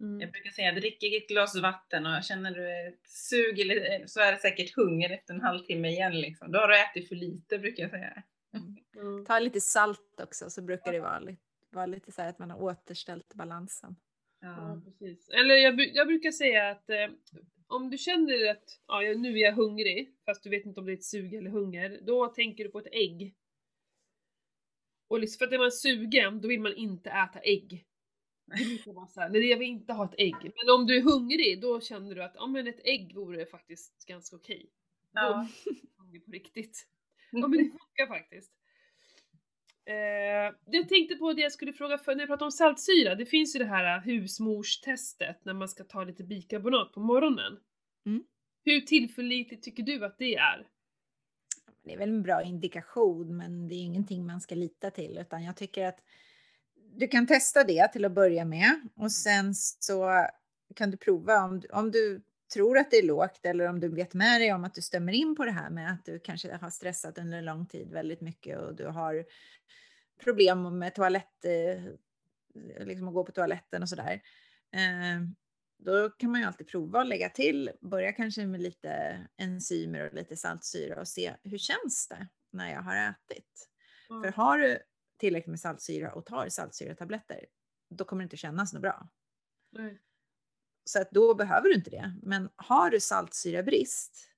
[SPEAKER 2] Mm.
[SPEAKER 1] Jag brukar säga, jag dricker ett glas vatten och känner du ett sug eller så är det säkert hunger efter en halvtimme igen liksom. Då har du ätit för lite brukar jag säga.
[SPEAKER 2] Mm.
[SPEAKER 3] Ta lite salt också så brukar det vara lite, vara lite så här att man har återställt balansen.
[SPEAKER 2] Ja, precis. Eller jag, jag brukar säga att eh, om du känner att ja, nu är jag hungrig, fast du vet inte om det är ett sug eller hunger, då tänker du på ett ägg. Och liksom, för att är man sugen, då vill man inte äta ägg. Nej jag vill inte ha ett ägg. Men om du är hungrig, då känner du att ja, men ett ägg vore faktiskt ganska okej. Då
[SPEAKER 1] Ja.
[SPEAKER 2] är jag hungrig på riktigt. Ja men det funkar faktiskt. Eh, jag tänkte på det jag skulle fråga för när jag pratar om saltsyra. Det finns ju det här eh, husmorstestet när man ska ta lite bikarbonat på morgonen.
[SPEAKER 3] Mm.
[SPEAKER 2] Hur tillförlitligt tycker du att det är?
[SPEAKER 3] Det är väl en bra indikation, men det är ingenting man ska lita till, utan jag tycker att du kan testa det till att börja med och sen så kan du prova om, du- om du tror att det är lågt eller om du vet med dig om att du stämmer in på det här med att du kanske har stressat under lång tid väldigt mycket och du har problem med toalett, eh, liksom att gå på toaletten och sådär. Eh, då kan man ju alltid prova att lägga till, börja kanske med lite enzymer och lite saltsyra och se hur känns det när jag har ätit. För har du tillräckligt med saltsyra och tar saltsyratabletter, då kommer det inte kännas något bra.
[SPEAKER 2] Nej.
[SPEAKER 3] Så att då behöver du inte det. Men har du saltsyrabrist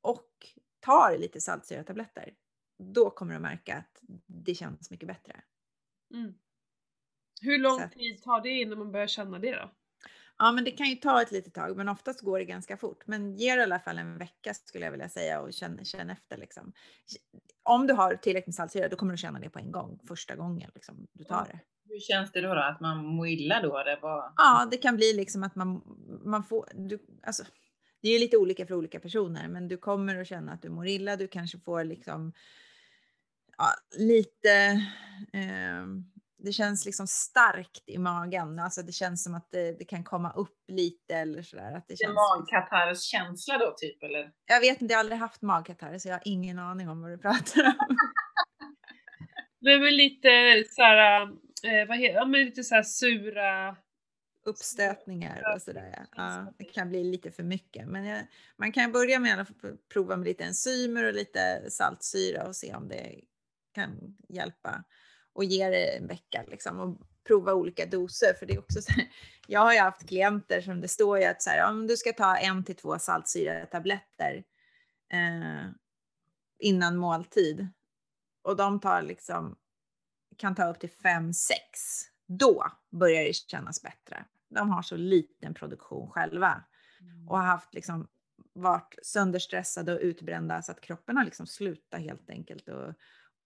[SPEAKER 3] och tar lite saltsyratabletter, då kommer du märka att det känns mycket bättre.
[SPEAKER 2] Mm. Hur lång
[SPEAKER 3] att-
[SPEAKER 2] tid tar det innan man börjar känna det då?
[SPEAKER 3] Ja, men det kan ju ta ett litet tag, men oftast går det ganska fort. Men ge det i alla fall en vecka skulle jag vilja säga och känn, känn efter liksom. Om du har tillräckligt med saltsyra, då kommer du känna det på en gång, första gången liksom, du tar det.
[SPEAKER 1] Hur känns det då, då? Att man mår illa då? Det var...
[SPEAKER 3] Ja, det kan bli liksom att man, man får, du, alltså, det är ju lite olika för olika personer, men du kommer att känna att du mår illa. Du kanske får liksom ja, lite, eh, det känns liksom starkt i magen. Alltså det känns som att det, det kan komma upp lite eller sådär. Att det
[SPEAKER 1] En
[SPEAKER 3] känns,
[SPEAKER 1] magkatarrskänsla då typ eller?
[SPEAKER 3] jag vet inte, jag har aldrig haft magkatarr så jag har ingen aning om vad du pratar om.
[SPEAKER 2] Det är väl lite såhär, eh, vad heter ja, men lite såhär sura...
[SPEAKER 3] uppstötningar och sådär. Ja. Ja, det kan bli lite för mycket. Men jag, man kan börja med att prova med lite enzymer och lite saltsyra och se om det kan hjälpa. Och ge det en vecka liksom och prova olika doser. För det är också så här, jag har ju haft klienter som det står ju att så här, om du ska ta en till två saltsyratabletter eh, innan måltid. Och de tar liksom kan ta upp till 5-6. Då börjar det kännas bättre. De har så liten produktion själva och har haft liksom varit sönderstressade och utbrända så att kroppen har liksom slutat helt enkelt och,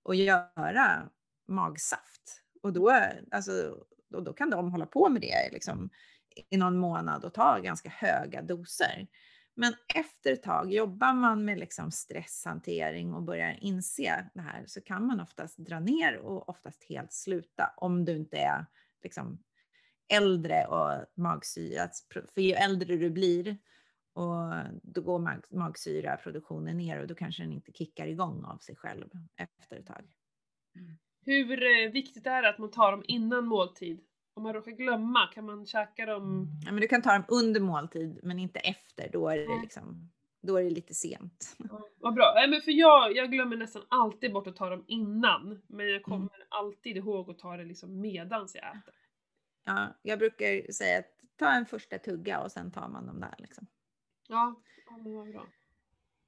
[SPEAKER 3] och göra magsaft. Och då, alltså, då, då kan de hålla på med det liksom, i någon månad och ta ganska höga doser. Men efter ett tag, jobbar man med liksom stresshantering och börjar inse det här så kan man oftast dra ner och oftast helt sluta om du inte är liksom äldre och magsyrat. För ju äldre du blir och då går mag magsyraproduktionen ner och då kanske den inte kickar igång av sig själv efter ett tag. Mm.
[SPEAKER 2] Hur eh, viktigt är det att man tar dem innan måltid? Om man råkar glömma, kan man käka dem?
[SPEAKER 3] Ja, men du kan ta dem under måltid men inte efter. Då är det, liksom, då är det lite sent.
[SPEAKER 2] Ja, vad bra. Nej, men för jag, jag glömmer nästan alltid bort att ta dem innan. Men jag kommer mm. alltid ihåg att ta det liksom medans jag äter.
[SPEAKER 3] Ja, jag brukar säga att ta en första tugga och sen tar man dem där. Liksom.
[SPEAKER 2] Ja, det var bra.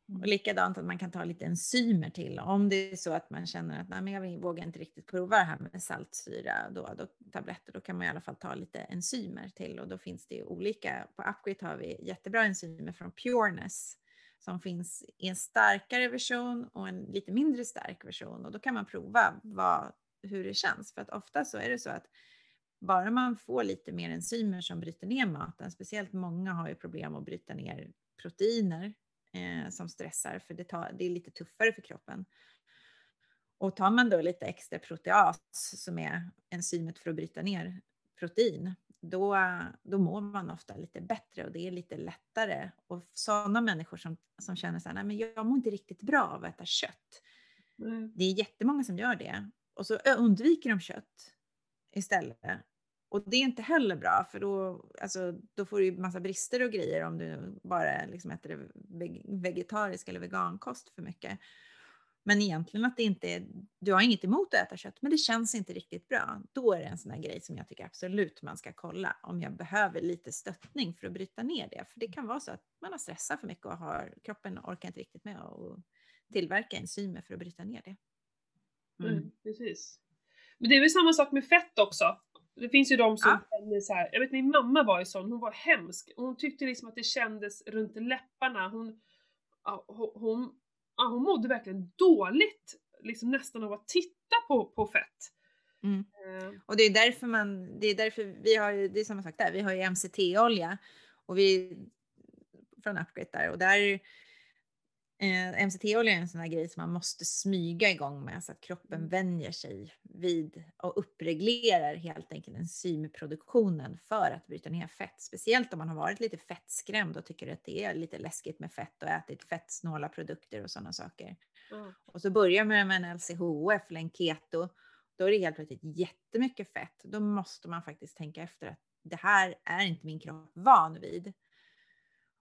[SPEAKER 3] Och likadant att man kan ta lite enzymer till. Om det är så att man känner att Nej, men jag vågar inte riktigt prova det här med saltsyra, då, då, tabletter, då kan man i alla fall ta lite enzymer till. Och då finns det ju olika. På Upgrade har vi jättebra enzymer från Pureness som finns i en starkare version och en lite mindre stark version. Och då kan man prova vad, hur det känns. För att ofta så är det så att bara man får lite mer enzymer som bryter ner maten, speciellt många har ju problem att bryta ner proteiner eh, som stressar, för det, tar, det är lite tuffare för kroppen. Och tar man då lite extra proteas som är enzymet för att bryta ner protein, då, då mår man ofta lite bättre och det är lite lättare. Och sådana människor som, som känner så här, nej men jag mår inte riktigt bra av att äta kött. Mm. Det är jättemånga som gör det. Och så undviker de kött istället. Och det är inte heller bra för då, alltså, då får du ju massa brister och grejer om du bara liksom äter vegetarisk eller vegankost för mycket. Men egentligen att det inte är, du har inget emot att äta kött, men det känns inte riktigt bra. Då är det en sån här grej som jag tycker absolut man ska kolla om jag behöver lite stöttning för att bryta ner det. För det kan vara så att man har stressat för mycket och har, kroppen orkar inte riktigt med att tillverka enzymer för att bryta ner det.
[SPEAKER 2] Mm. Mm, precis. Men det är väl samma sak med fett också. Det finns ju de som ja. känner så här, jag vet min mamma var ju sån, hon var hemsk. Hon tyckte liksom att det kändes runt läpparna. Hon, hon, hon, hon mådde verkligen dåligt, liksom nästan av att titta på, på fett.
[SPEAKER 3] Mm. Uh. Och det är därför man, det är därför vi har, det är samma sak där, vi har ju MCT-olja och vi från Upgrade där och där Eh, MCT-olja är en sån här grej som man måste smyga igång med så att kroppen mm. vänjer sig vid och uppreglerar helt enkelt enzymproduktionen för att bryta ner fett. Speciellt om man har varit lite fettskrämd och tycker att det är lite läskigt med fett och ätit fettsnåla produkter och sådana saker. Mm. Och så börjar man med en LCHF eller en keto. Då är det helt plötsligt jättemycket fett. Då måste man faktiskt tänka efter att det här är inte min kropp van vid.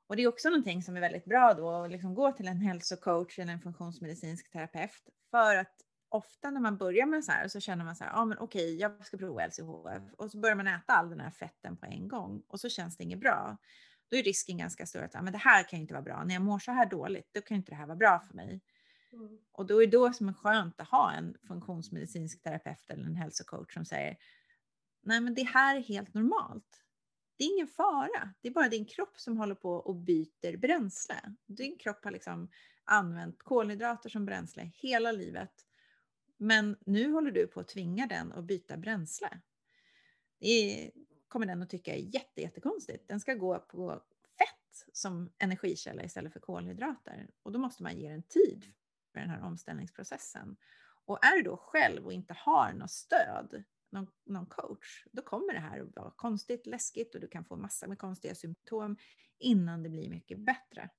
[SPEAKER 3] Och det är också någonting som är väldigt bra då att liksom gå till en hälsocoach eller en funktionsmedicinsk terapeut för att ofta när man börjar med så här så känner man så här, ja ah, men okej, jag ska prova LCHF och så börjar man äta all den här fetten på en gång och så känns det inget bra. Då är risken ganska stor att ah, men det här kan inte vara bra. När jag mår så här dåligt, då kan inte det här vara bra för mig. Mm. Och då är det då som är skönt att ha en funktionsmedicinsk terapeut eller en hälsocoach som säger, nej men det här är helt normalt det är ingen fara. Det är bara din kropp som håller på och byter bränsle. Din kropp har liksom använt kolhydrater som bränsle hela livet. Men nu håller du på att tvinga den att byta bränsle. Det kommer den att tycka är jätte, jättekonstigt. Den ska gå på fett som energikälla istället för kolhydrater. Och då måste man ge den tid för den här omställningsprocessen. Och är du då själv och inte har något stöd någon, någon coach, då kommer det här att vara konstigt, läskigt och du kan få massor med konstiga symptom innan det blir mycket bättre.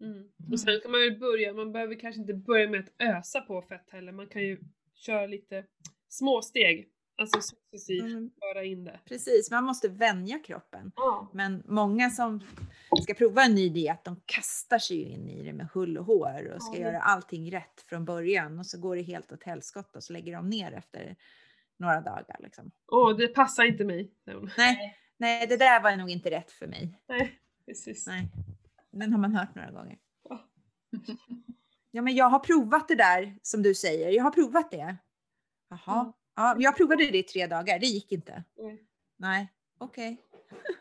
[SPEAKER 2] Mm. Och sen kan man ju börja, man behöver kanske inte börja med att ösa på fett heller, man kan ju köra lite små steg. Alltså successivt mm. föra in det.
[SPEAKER 3] Precis, man måste vänja kroppen. Ja. Men många som ska prova en ny diet, de kastar sig in i det med hull och hår och ska ja. göra allting rätt från början och så går det helt åt helskotta och så lägger de ner efter några dagar. Liksom.
[SPEAKER 2] Åh, det passar inte mig.
[SPEAKER 3] Nej, nej, det där var nog inte rätt för mig.
[SPEAKER 2] Nej, precis.
[SPEAKER 3] Nej, den har man hört några gånger. Ja. ja, men jag har provat det där som du säger. Jag har provat det. Jaha.
[SPEAKER 2] Mm.
[SPEAKER 3] Ja, jag provade det i tre dagar, det gick inte.
[SPEAKER 2] Mm.
[SPEAKER 3] Nej, okej.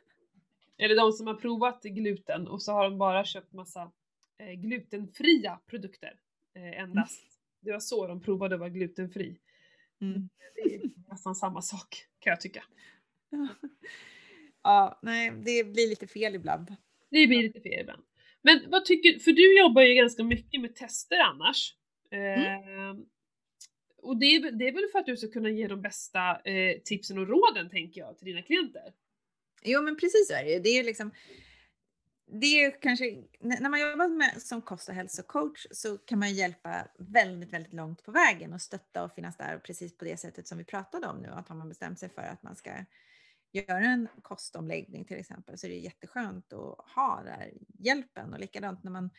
[SPEAKER 2] Eller de som har provat gluten och så har de bara köpt massa eh, glutenfria produkter eh, endast. Det var så de provade att vara glutenfri.
[SPEAKER 3] Mm.
[SPEAKER 2] Det är nästan samma sak kan jag tycka.
[SPEAKER 3] Ja, nej, det blir lite fel ibland.
[SPEAKER 2] Det blir lite fel ibland. Men vad tycker, för du jobbar ju ganska mycket med tester annars. Eh, och det är, väl- det är väl för att du ska kunna ge de bästa eh, tipsen och råden tänker jag till dina klienter.
[SPEAKER 3] Jo, men precis så är det ju. Det är ju liksom, det är kanske, när man jobbar med, som kost och hälsocoach så kan man ju hjälpa väldigt, väldigt långt på vägen och stötta och finnas där precis på det sättet som vi pratade om nu. Att har man bestämt sig för att man ska göra en kostomläggning till exempel så är det jätteskönt att ha den här hjälpen och likadant när man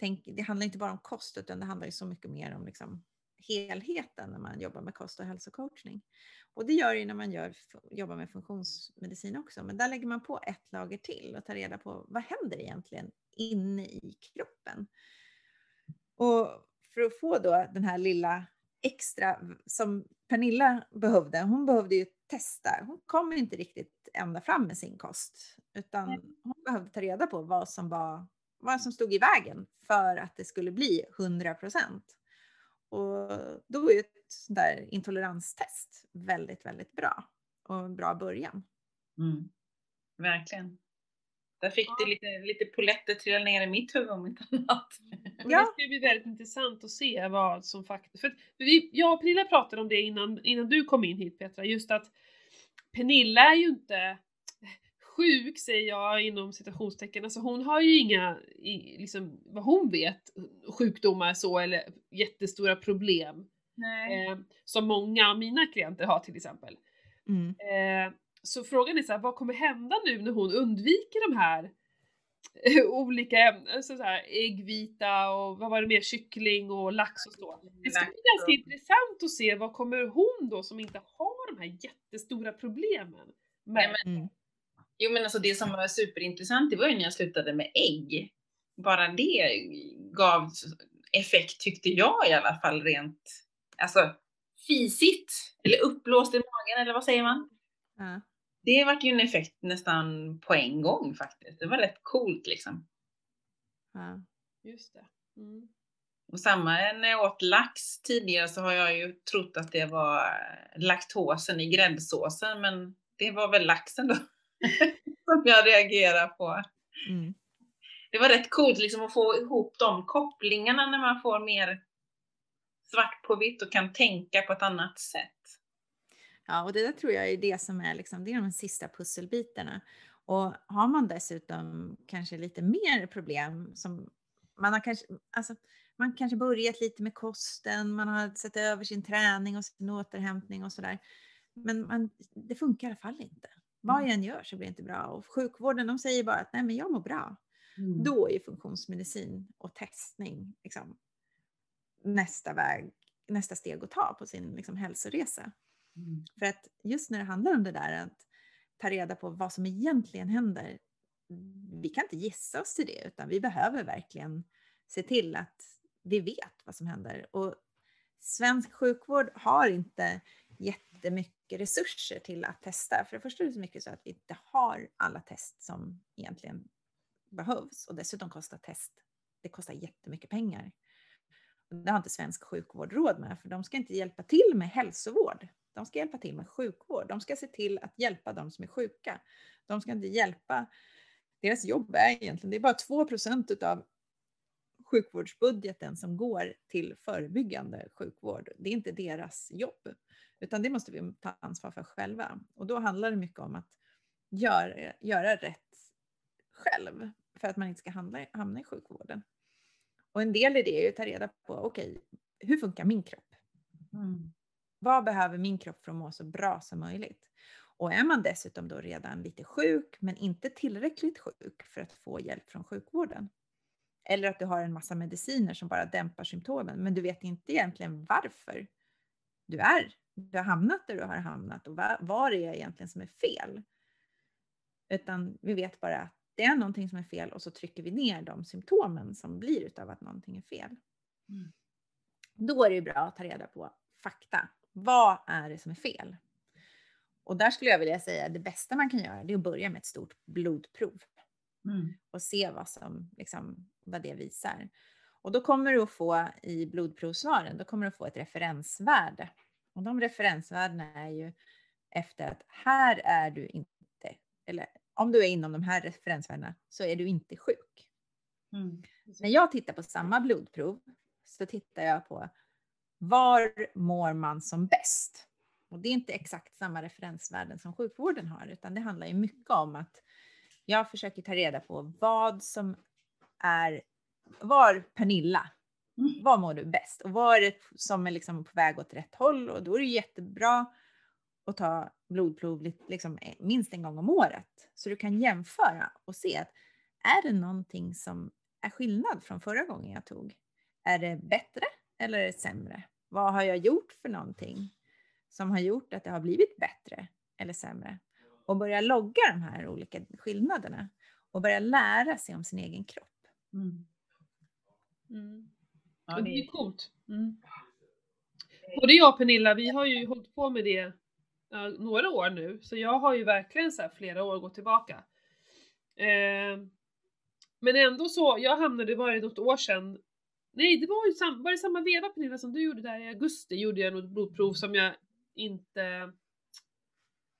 [SPEAKER 3] tänker, det handlar inte bara om kost utan det handlar ju så mycket mer om liksom helheten när man jobbar med kost och hälsocoachning. Och det gör ju när man gör, jobbar med funktionsmedicin också, men där lägger man på ett lager till och tar reda på vad händer egentligen inne i kroppen. Och för att få då den här lilla extra som Pernilla behövde, hon behövde ju testa. Hon kom inte riktigt ända fram med sin kost, utan hon behövde ta reda på vad som var vad som stod i vägen för att det skulle bli 100 procent. Och då är ett sånt där intoleranstest väldigt, väldigt bra och en bra början.
[SPEAKER 1] Mm. Verkligen. Där fick det lite, lite poletter trilla ner i mitt huvud om inte annat.
[SPEAKER 3] Ja.
[SPEAKER 2] Det ska bli väldigt intressant att se vad som faktiskt... För vi, jag och Pernilla pratade om det innan, innan du kom in hit Petra, just att Pernilla är ju inte sjuk säger jag inom citationstecken, alltså hon har ju inga, liksom vad hon vet, sjukdomar så eller jättestora problem eh, som många av mina klienter har till exempel.
[SPEAKER 3] Mm.
[SPEAKER 2] Eh, så frågan är så här, vad kommer hända nu när hon undviker de här olika ämnen, så här, äggvita och vad var det mer, kyckling och lax och så. Det ska bli ganska intressant att se vad kommer hon då som inte har de här jättestora problemen med.
[SPEAKER 3] Mm.
[SPEAKER 1] Jo men alltså det som var superintressant det var ju när jag slutade med ägg. Bara det gav effekt tyckte jag i alla fall rent, alltså fisigt eller uppblåst i magen eller vad säger man?
[SPEAKER 3] Ja.
[SPEAKER 1] Det vart ju en effekt nästan på en gång faktiskt. Det var rätt coolt liksom.
[SPEAKER 3] Ja.
[SPEAKER 2] Just det. Mm.
[SPEAKER 1] Och samma när jag åt lax tidigare så har jag ju trott att det var laktosen i gräddsåsen men det var väl laxen då som jag reagerar på.
[SPEAKER 3] Mm.
[SPEAKER 1] Det var rätt coolt liksom att få ihop de kopplingarna när man får mer svart på vitt och kan tänka på ett annat sätt.
[SPEAKER 3] Ja, och det där tror jag är det som är, liksom, det är de sista pusselbitarna. Och har man dessutom kanske lite mer problem som man har kanske, alltså, man kanske börjat lite med kosten, man har sett över sin träning och sin återhämtning och sådär. Men man, det funkar i alla fall inte. Vad jag än gör så blir det inte bra. Och sjukvården de säger bara att nej men jag mår bra. Då är funktionsmedicin och testning liksom, nästa väg, nästa steg att ta på sin liksom, hälsoresa.
[SPEAKER 1] Mm.
[SPEAKER 3] För att just när det handlar om det där att ta reda på vad som egentligen händer. Vi kan inte gissa oss till det utan vi behöver verkligen se till att vi vet vad som händer. Och svensk sjukvård har inte jättemycket resurser till att testa. För det första är det så mycket så att vi inte har alla test som egentligen behövs och dessutom kostar test. Det kostar jättemycket pengar. Det har inte svensk sjukvård råd med för de ska inte hjälpa till med hälsovård. De ska hjälpa till med sjukvård. De ska se till att hjälpa de som är sjuka. De ska inte hjälpa. Deras jobb är egentligen, det är bara 2% utav sjukvårdsbudgeten som går till förebyggande sjukvård. Det är inte deras jobb, utan det måste vi ta ansvar för själva. Och då handlar det mycket om att göra, göra rätt själv för att man inte ska hamna, hamna i sjukvården. Och en del i det är ju att ta reda på, okej, hur funkar min kropp?
[SPEAKER 1] Mm.
[SPEAKER 3] Vad behöver min kropp för att må så bra som möjligt? Och är man dessutom då redan lite sjuk, men inte tillräckligt sjuk för att få hjälp från sjukvården. Eller att du har en massa mediciner som bara dämpar symptomen, men du vet inte egentligen varför du är, du har hamnat där du har hamnat och vad, det är egentligen som är fel. Utan vi vet bara att det är någonting som är fel och så trycker vi ner de symptomen som blir utav att någonting är fel.
[SPEAKER 1] Mm.
[SPEAKER 3] Då är det bra att ta reda på fakta. Vad är det som är fel? Och där skulle jag vilja säga att det bästa man kan göra det är att börja med ett stort blodprov
[SPEAKER 1] Mm.
[SPEAKER 3] och se vad, som, liksom, vad det visar. Och då kommer du att få i blodprovsvaren, då kommer du att få ett referensvärde. Och de referensvärdena är ju efter att här är du inte, eller om du är inom de här referensvärdena så är du inte sjuk.
[SPEAKER 1] Mm.
[SPEAKER 3] När jag tittar på samma blodprov så tittar jag på var mår man som bäst? Och det är inte exakt samma referensvärden som sjukvården har, utan det handlar ju mycket om att jag försöker ta reda på vad som är, var Pernilla,
[SPEAKER 1] Mm.
[SPEAKER 3] var mår du bäst? Och vad är det som är liksom på väg åt rätt håll? Och då är det jättebra att ta blodprov li- liksom eh, minst en gång om året. Så du kan jämföra och se att är det någonting som är skillnad från förra gången jag tog? Är det bättre eller är det sämre? Vad har jag gjort för någonting som har gjort att det har blivit bättre eller sämre? Och börja logga de här olika skillnaderna och börja lära sig om sin egen kropp.
[SPEAKER 1] Mm.
[SPEAKER 2] Mm.
[SPEAKER 1] Ja, det är
[SPEAKER 2] coolt. Mm. Både jag och Pernilla, vi har ju hållit på med det ja, några år nu, så jag har ju verkligen så här flera år gått tillbaka. Eh, men ändå så, jag hamnade, var det något år sedan, nej det var ju sam, var det samma veva Pernilla som du gjorde där i augusti, gjorde jag något blodprov som jag inte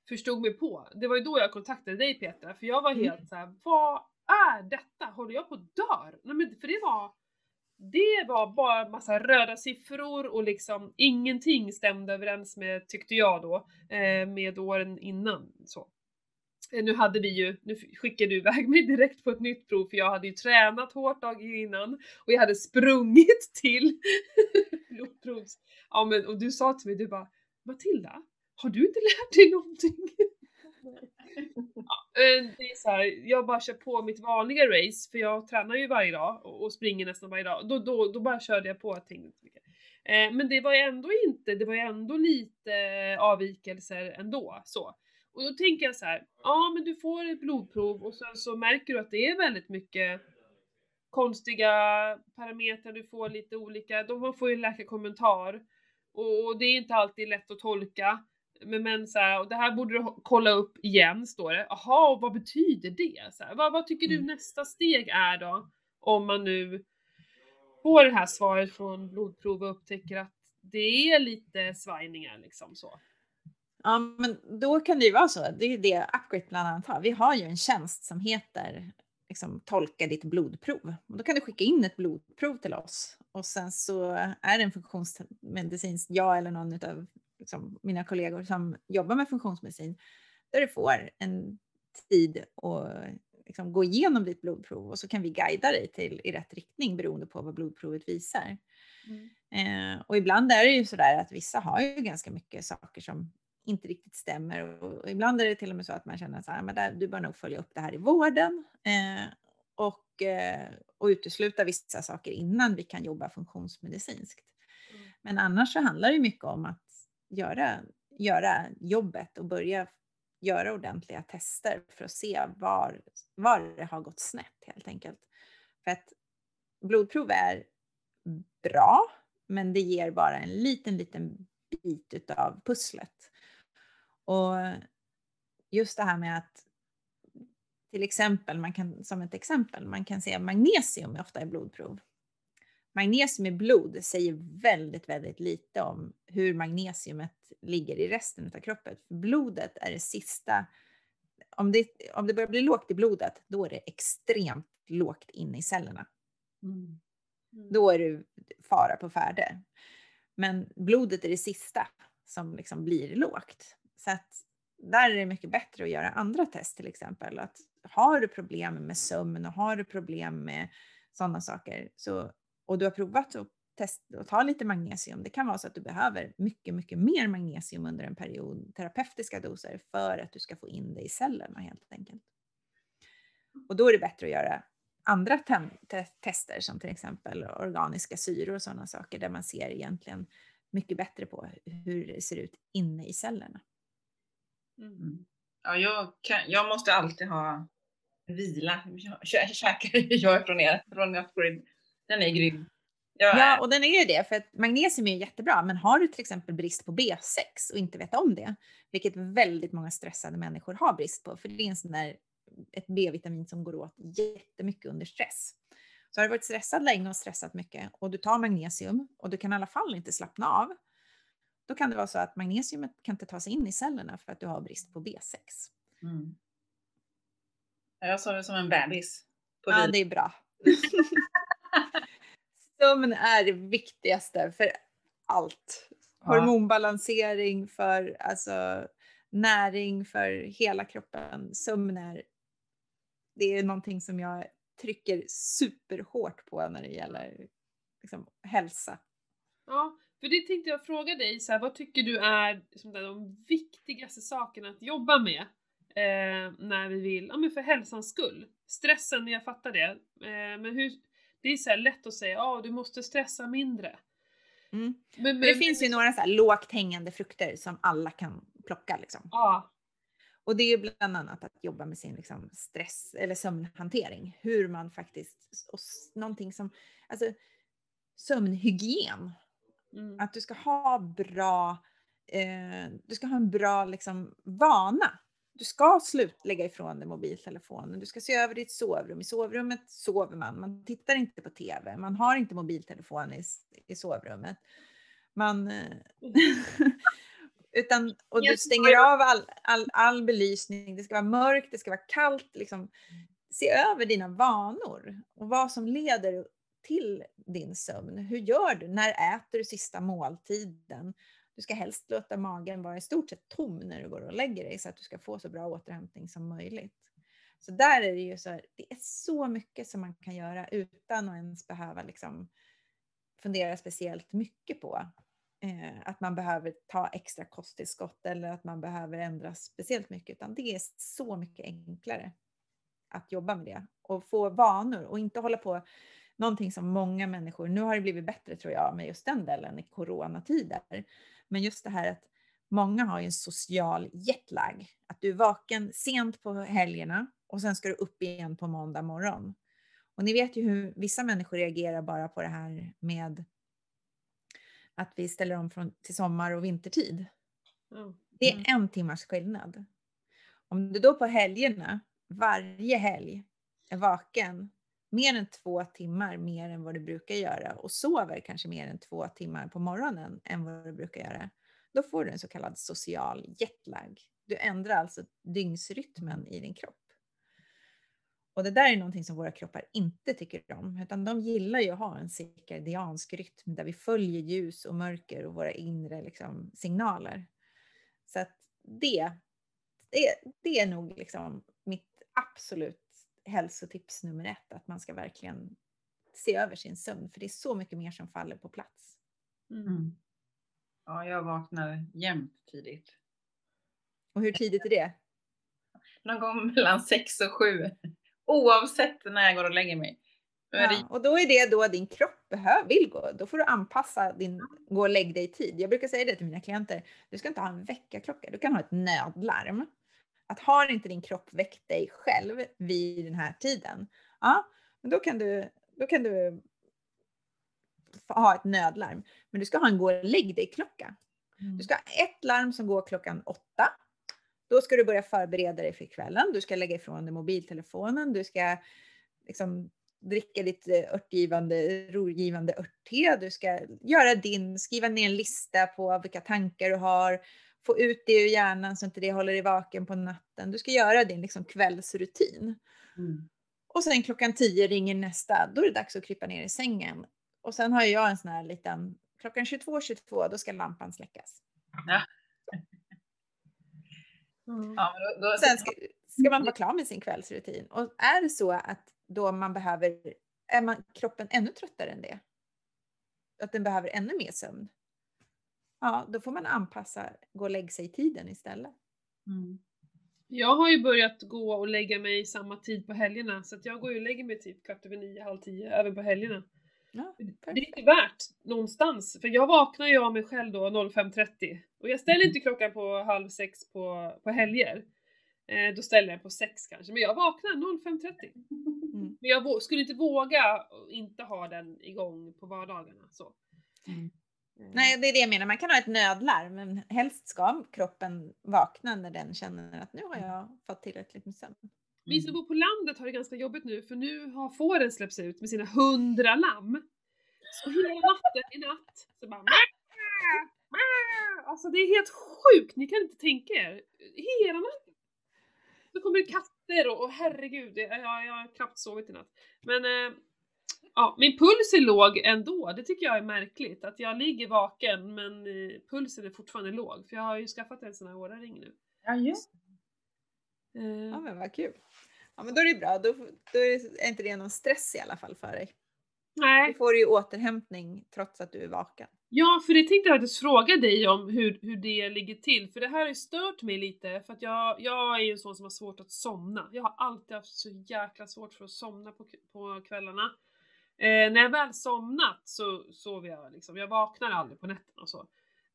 [SPEAKER 2] förstod mig på. Det var ju då jag kontaktade dig Petra, för jag var
[SPEAKER 3] Mm.
[SPEAKER 2] helt så här: vad är detta? Håller jag på att dör? Nej men för det var det var bara massa röda siffror och liksom ingenting stämde överens med, tyckte jag då, eh, med åren innan. Så. Eh, nu hade vi ju, nu skickade du iväg mig direkt på ett nytt prov för jag hade ju tränat hårt dagen innan och jag hade sprungit till blodprovs... Ja men och du sa till mig, du bara Matilda, har du inte lärt dig någonting? Eh, det är så här, jag bara kör på mitt vanliga race, för jag tränar ju varje dag och springer nästan varje dag. Då, då, då bara körde jag på och tänkte inte mycket. Men det var ju ändå inte, det var ju ändå lite avvikelser ändå. Så. Och då tänker jag så här, ja men du får ett blodprov och sen så märker du att det är väldigt mycket konstiga parametrar, du får lite olika, de får ju en läkarkommentar. Och, och det är inte alltid lätt att tolka. Men, men så här, och det här borde du kolla upp igen, står det. Jaha, och vad betyder det? Så här, vad, vad tycker du
[SPEAKER 3] Mm.
[SPEAKER 2] nästa steg är då? Om man nu får det här svaret från blodprov och upptäcker att det är lite svajningar liksom så.
[SPEAKER 3] Ja, men då kan det ju vara så. Det är det Upgrade bland annat har. Vi har ju en tjänst som heter liksom, tolka ditt blodprov. Och då kan du skicka in ett blodprov till oss och sen så är det en funktionsmedicinsk, jag eller någon av liksom, mina kollegor som jobbar med funktionsmedicin, där du får en tid att liksom, gå igenom ditt blodprov och så kan vi guida dig till i rätt riktning beroende på vad blodprovet visar. Eh, och ibland är det ju sådär att vissa har ju ganska mycket saker som inte riktigt stämmer. Och, och ibland är det till och med så att man känner så här, men där, du bör nog följa upp det här i vården. Eh, och, eh, och utesluta vissa saker innan vi kan jobba funktionsmedicinskt.
[SPEAKER 2] Mm.
[SPEAKER 3] Men annars så handlar det mycket om att göra, göra jobbet och börja göra ordentliga tester för att se var, var det har gått snett helt enkelt. För att blodprov är bra, men det ger bara en liten, liten bit utav pusslet. Och just det här med att till exempel, man kan, som ett exempel, man kan se magnesium ofta i blodprov. Magnesium i blod säger väldigt, väldigt lite om hur magnesiumet ligger i resten av kroppen. För blodet är det sista, om det, om det börjar bli lågt i blodet, då är det extremt lågt inne i cellerna.
[SPEAKER 1] Mm.
[SPEAKER 3] Då är du fara på färde. Men blodet är det sista som liksom blir lågt. Så att där är det mycket bättre att göra andra test till exempel. Att har du problem med sömn och har du problem med sådana saker så, och du har provat att testa och ta lite magnesium. Det kan vara så att du behöver mycket, mycket mer magnesium under en period, terapeutiska doser, för att du ska få in det i cellerna helt enkelt. Och då är det bättre att göra andra te- tester som till exempel organiska syror och sådana saker där man ser egentligen mycket bättre på hur det ser ut inne i cellerna.
[SPEAKER 2] Mm.
[SPEAKER 1] Ja, jag, kan, jag måste alltid ha vila. Jag käkar jag från er, från Upgrade. Den är grym. Jag
[SPEAKER 3] Ja,
[SPEAKER 1] är,
[SPEAKER 3] och den är ju det, för att magnesium är jättebra, men har du till exempel brist på B6 och inte vet om det, vilket väldigt många stressade människor har brist på, för det är en sån där, ett B-vitamin som går åt jättemycket under stress. Så har du varit stressad länge och stressat mycket och du tar magnesium och du kan i alla fall inte slappna av, då kan det vara så att magnesiumet kan inte ta sig in i cellerna för att du har brist på B6.
[SPEAKER 1] mm. Jag sa det som en bebis. På
[SPEAKER 3] Ja, det är bra. Sömn är det viktigaste för allt. Hormonbalansering, för alltså, näring för hela kroppen. Sömn är, det är någonting som jag trycker superhårt på när det gäller liksom, hälsa.
[SPEAKER 2] Ja, för det tänkte jag fråga dig, så här, vad tycker du är liksom, de viktigaste sakerna att jobba med eh, när vi vill, ja men för hälsans skull? Stressen, jag fattar det, eh, men hur, det är så lätt att säga, ja du måste stressa mindre.
[SPEAKER 3] Mm.
[SPEAKER 2] Men,
[SPEAKER 3] Men det finns ju några så här lågt hängande frukter som alla kan plocka. Liksom.
[SPEAKER 2] Ja,
[SPEAKER 3] Och det är ju bland annat att jobba med sin liksom, stress eller sömnhantering. Hur man faktiskt, och någonting som, alltså sömnhygien.
[SPEAKER 2] mm,
[SPEAKER 3] Att du ska ha bra, eh, du ska ha en bra liksom, vana. Du ska sluta lägga ifrån dig mobiltelefonen. Du ska se över ditt sovrum. I sovrummet sover man. Man tittar inte på TV. Man har inte mobiltelefon i, i sovrummet. Man, eh, utan, och du stänger av all, all, all belysning. Det ska vara mörkt, det ska vara kallt. Liksom. Se över dina vanor och vad som leder till din sömn. Hur gör du? När äter du sista måltiden? Du ska helst låta magen vara i stort sett tom när du går och lägger dig så att du ska få så bra återhämtning som möjligt. Så där är det ju så, här, det är så mycket som man kan göra utan att ens behöva liksom fundera speciellt mycket på eh, att man behöver ta extra kosttillskott eller att man behöver ändra speciellt mycket, utan det är så mycket enklare att jobba med det och få vanor och inte hålla på någonting som många människor, nu har det blivit bättre tror jag med just den delen i coronatider, men just det här att många har ju en social jetlag, att du är vaken sent på helgerna och sen ska du upp igen på måndag morgon. Och ni vet ju hur vissa människor reagerar bara på det här med att vi ställer om från, till sommar och vintertid.
[SPEAKER 2] ja.
[SPEAKER 3] Det är
[SPEAKER 1] Mm.
[SPEAKER 3] en timmars skillnad. Om du då på helgerna, varje helg, är vaken mer än två timmar mer än vad du brukar göra och sover kanske mer än två timmar på morgonen än vad du brukar göra, då får du en så kallad social jetlag. Du ändrar alltså dygnsrytmen i din kropp. Och det där är någonting som våra kroppar inte tycker om, utan de gillar ju att ha en cirkadiansk rytm där vi följer ljus och mörker och våra inre liksom, signaler. Så att det, det, det är nog liksom mitt absolut hälsotips nummer ett, att man ska verkligen se över sin sömn, för det är så mycket mer som faller på plats.
[SPEAKER 2] Mm.
[SPEAKER 1] Mm. Ja, jag vaknar jämt tidigt.
[SPEAKER 3] Och hur tidigt är det?
[SPEAKER 1] Någon gång mellan sex och sju. Oavsett när jag går och lägger mig.
[SPEAKER 3] Ja, och då är det då din kropp behöver, vill gå. Då får du anpassa din gå och lägg dig i tid. Jag brukar säga det till mina klienter. Du ska inte ha en väckarklocka. Du kan ha ett nödlarm. Att har inte din kropp väckt dig själv vid den här tiden, ja, men då kan du, då kan du ha ett nödlarm. Men du ska ha en gå och lägg dig klocka.
[SPEAKER 1] Mm.
[SPEAKER 3] Du ska ha ett larm som går klockan åtta. Då ska du börja förbereda dig för kvällen. Du ska lägga ifrån dig mobiltelefonen. Du ska liksom dricka ditt eh, örtgivande, rogivande örtte. Du ska göra din, skriva ner en lista på vilka tankar du har. Få ut det ur hjärnan så inte det håller dig vaken på natten. Du ska göra din liksom kvällsrutin.
[SPEAKER 1] Mm.
[SPEAKER 3] Och sen klockan 10 ringer nästa. Då är det dags att krypa ner i sängen. Och sen har jag en sån här liten, klockan 22.22 22, då ska lampan släckas.
[SPEAKER 2] Mm.
[SPEAKER 1] Ja, men då, då,
[SPEAKER 3] Sen ska, ska man vara klar med sin kvällsrutin. Och är det så att då man behöver, är man kroppen ännu tröttare än det? Att den behöver ännu mer sömn? Ja, då får man anpassa gå och lägga sig i tiden istället.
[SPEAKER 1] Mm.
[SPEAKER 2] Jag har ju börjat gå och lägga mig i samma tid på helgerna, så att jag går ju och lägger mig typ kvart över nio, halv tio, även på helgerna.
[SPEAKER 3] Ja,
[SPEAKER 2] Det är inte värt någonstans, för jag vaknar ju av mig själv då 05.30 och jag ställer inte klockan på halv sex på, på helger. Eh, då ställer jag den på sex kanske, men jag vaknar 05.30.
[SPEAKER 3] Mm.
[SPEAKER 2] Men jag skulle inte våga inte ha den igång på vardagarna. Så.
[SPEAKER 3] Mm.
[SPEAKER 2] Eh,
[SPEAKER 3] Nej, det är det jag menar. Man kan ha ett nödlarm, men helst ska kroppen vakna när den känner att nu har jag fått tillräckligt med sömn.
[SPEAKER 2] Vi som bor på landet har det ganska jobbigt nu för nu har fåren släppts ut med sina hundra lamm. Så hela natten i natt så bara Alltså det är helt sjukt, ni kan inte tänka er. Hela natten. Så kommer det katter och, och herregud, jag, jag, jag har knappt sovit i natt. Men äh, ja, min puls är låg ändå, det tycker jag är märkligt. Att jag ligger vaken men äh, pulsen är fortfarande låg. För jag har ju skaffat en sån här Oura-ring nu.
[SPEAKER 1] Ja, just
[SPEAKER 2] Äh,
[SPEAKER 3] Ja, men vad kul. Ja, men då är det bra. Då, då är inte det någon stress i alla fall för dig.
[SPEAKER 2] nej,
[SPEAKER 3] Då får du ju återhämtning trots att du är vaken.
[SPEAKER 2] Ja, för det tänkte jag faktiskt fråga dig om hur, hur det ligger till, för det här har ju stört mig lite, för att jag, jag är ju en sån som har svårt att somna. Jag har alltid haft så jäkla svårt för att somna på, på kvällarna. Eh, när jag väl somnat så sover jag liksom, jag vaknar aldrig på nätterna och så.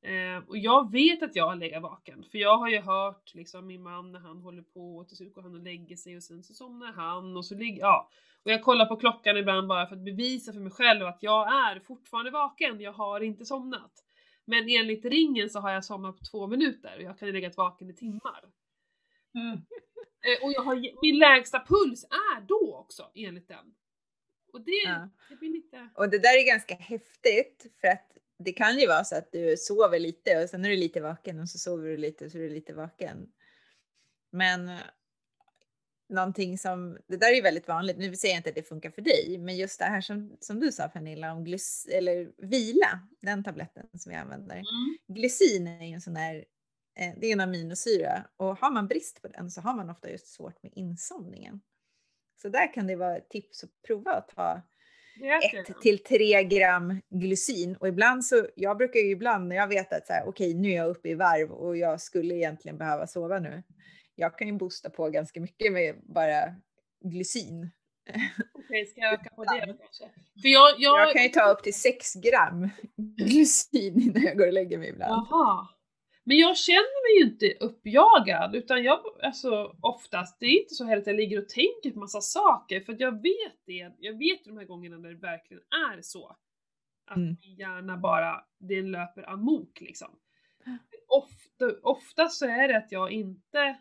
[SPEAKER 2] Eh, och jag vet att jag har legat vaken, för jag har ju hört liksom min man när han håller på och till slut går han och lägger sig och sen så somnar han och så ligger, ja. Och jag kollar på klockan ibland bara för att bevisa för mig själv att jag är fortfarande vaken, jag har inte somnat. Men enligt ringen så har jag somnat på två minuter och jag kan ju legat vaken i timmar.
[SPEAKER 1] Mm.
[SPEAKER 2] Eh, och jag har, min lägsta puls är då också enligt den. Och det,
[SPEAKER 3] Ja.
[SPEAKER 2] det blir lite...
[SPEAKER 3] Och det där är ganska häftigt för att det kan ju vara så att du sover lite och sen är du lite vaken och så sover du lite och så är du lite vaken. Men eh, någonting som, det där är ju väldigt vanligt, nu säger jag inte att det funkar för dig, men just det här som, som du sa Pernilla om glys, eller vila, den tabletten som vi använder.
[SPEAKER 2] Mm.
[SPEAKER 3] Glycin är ju en sån där, eh, det är en aminosyra och har man brist på den så har man ofta just svårt med insomningen. Så där kan det vara ett tips att prova att ta ett till tre gram glycin och ibland så, jag brukar ju ibland när jag vet att så här, okej nu är jag uppe i varv och jag skulle egentligen behöva sova nu. Jag kan ju boosta på ganska mycket med bara glycin.
[SPEAKER 2] Okej, ska jag öka på det kanske? För jag, jag,
[SPEAKER 3] Jag kan ju ta upp till sex gram glycin innan jag går och lägger mig ibland.
[SPEAKER 2] Jaha. Men jag känner mig ju inte uppjagad utan jag, alltså oftast, det är inte så heller att jag ligger och tänker på massa saker för att jag vet det, jag vet de här gångerna när det verkligen är så. Att
[SPEAKER 3] Mm.
[SPEAKER 2] min hjärna bara, den löper amok liksom. Ofta, ofta så är det att jag inte,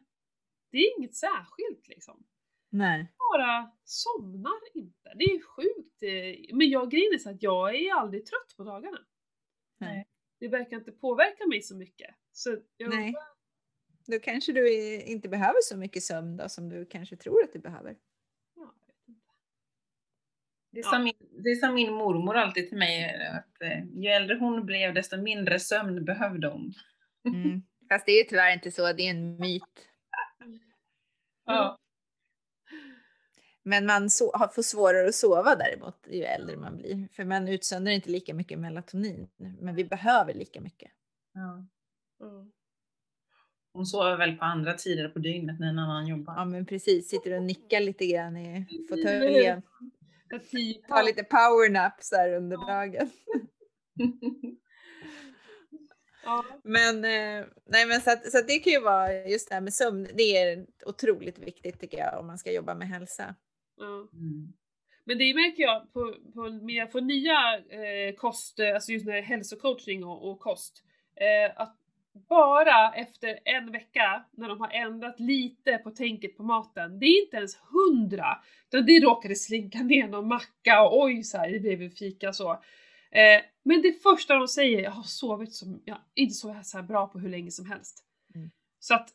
[SPEAKER 2] det är inget särskilt liksom.
[SPEAKER 3] Nej.
[SPEAKER 2] bara somnar inte. Det är sjukt. eh, Men jag grejen är så att jag är aldrig trött på dagarna.
[SPEAKER 3] Nej.
[SPEAKER 2] Det verkar inte påverka mig så mycket. Så jag,
[SPEAKER 3] Nej. Då kanske du inte behöver så mycket sömn då, som du kanske tror att du behöver.
[SPEAKER 2] Ja.
[SPEAKER 1] Det
[SPEAKER 2] Ja.
[SPEAKER 1] sa, min, det sa min mormor alltid till mig, att eh, ju äldre hon blev desto mindre sömn behövde hon.
[SPEAKER 3] Mm. Fast det är ju tyvärr inte så, det är en myt.
[SPEAKER 1] Ja.
[SPEAKER 3] Men man so- får svårare att sova däremot ju äldre man blir. För man utsöndrar inte lika mycket melatonin. Men vi behöver lika mycket.
[SPEAKER 1] Ja.
[SPEAKER 2] Mm.
[SPEAKER 1] Hon sover väl på andra tider på dygnet när en annan jobbar.
[SPEAKER 3] Ja men precis, sitter och nickar lite grann i fåtöljen.
[SPEAKER 2] Tio
[SPEAKER 3] Tar lite powernaps där under dagen.
[SPEAKER 2] Ja.
[SPEAKER 3] Men, eh, nej, men så, att, så att det kan ju vara just det här med sömn. Det är otroligt viktigt tycker jag om man ska jobba med hälsa.
[SPEAKER 2] Ja.
[SPEAKER 1] Mm.
[SPEAKER 2] Men det märker jag på, på, jag får nya eh, kost, eh, alltså just när hälsocoaching och, och kost. Eh, att bara efter en vecka när de har ändrat lite på tänket på maten, det är inte ens hundra, utan det råkade slinka ner någon macka och oj så här, det blev en fika så. Eh, men det första de säger, jag har sovit som, jag har inte sovit så här bra på hur länge som helst.
[SPEAKER 3] Mm.
[SPEAKER 2] Så att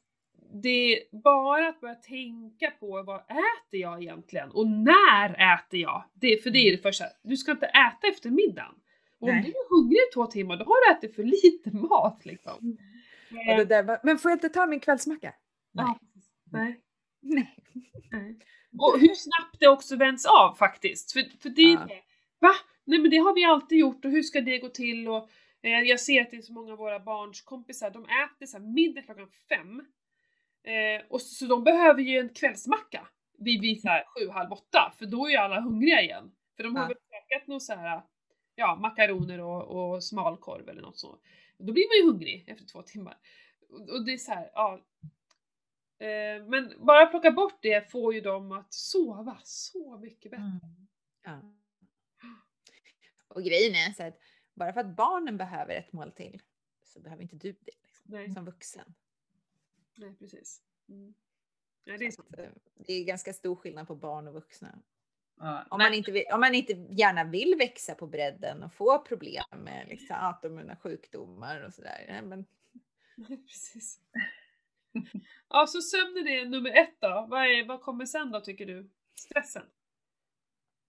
[SPEAKER 2] det är bara att börja tänka på vad äter jag egentligen och när äter jag? Det, för det är det första, du ska inte äta efter middagen. Om
[SPEAKER 3] Nej.
[SPEAKER 2] du är hungrig i två timmar då har du ätit för lite mat liksom.
[SPEAKER 3] Det där, men får jag inte ta min kvällsmacka? Nej.
[SPEAKER 2] Ja. Nej.
[SPEAKER 3] Nej.
[SPEAKER 2] Och hur snabbt det också vänds av faktiskt. För, för det är
[SPEAKER 3] Ja.
[SPEAKER 2] det. Va? Nej men det har vi alltid gjort och hur ska det gå till? Och, eh, jag ser att det är så många av våra barns kompisar, de äter så här middag klockan fem. Eh, och så, så de behöver ju en kvällsmacka vid, vid så här sju, halv åtta, för då är ju alla hungriga igen. För de har
[SPEAKER 3] Ja.
[SPEAKER 2] väl käkat någon så här, ja, makaroner och, och smalkorv eller något sånt. Då blir man ju hungrig efter två timmar. Och, och det är så här, ja. Eh, men bara plocka bort det får ju dem att sova så mycket bättre.
[SPEAKER 3] Mm. Ja. Och grejen är så att bara för att barnen behöver ett mål till så behöver inte du det liksom, som vuxen.
[SPEAKER 2] Nej, precis. Mm. Nej, det är
[SPEAKER 3] Så eh, det är ganska stor skillnad på barn och vuxna.
[SPEAKER 1] Ja,
[SPEAKER 3] Om man, inte vill, om man inte gärna vill växa på bredden och få problem med liksom, autoimmuna sjukdomar och sådär. Men
[SPEAKER 2] precis. Ja, så sömnen är nummer ett då. Vad, är, vad kommer sen då tycker du? Stressen?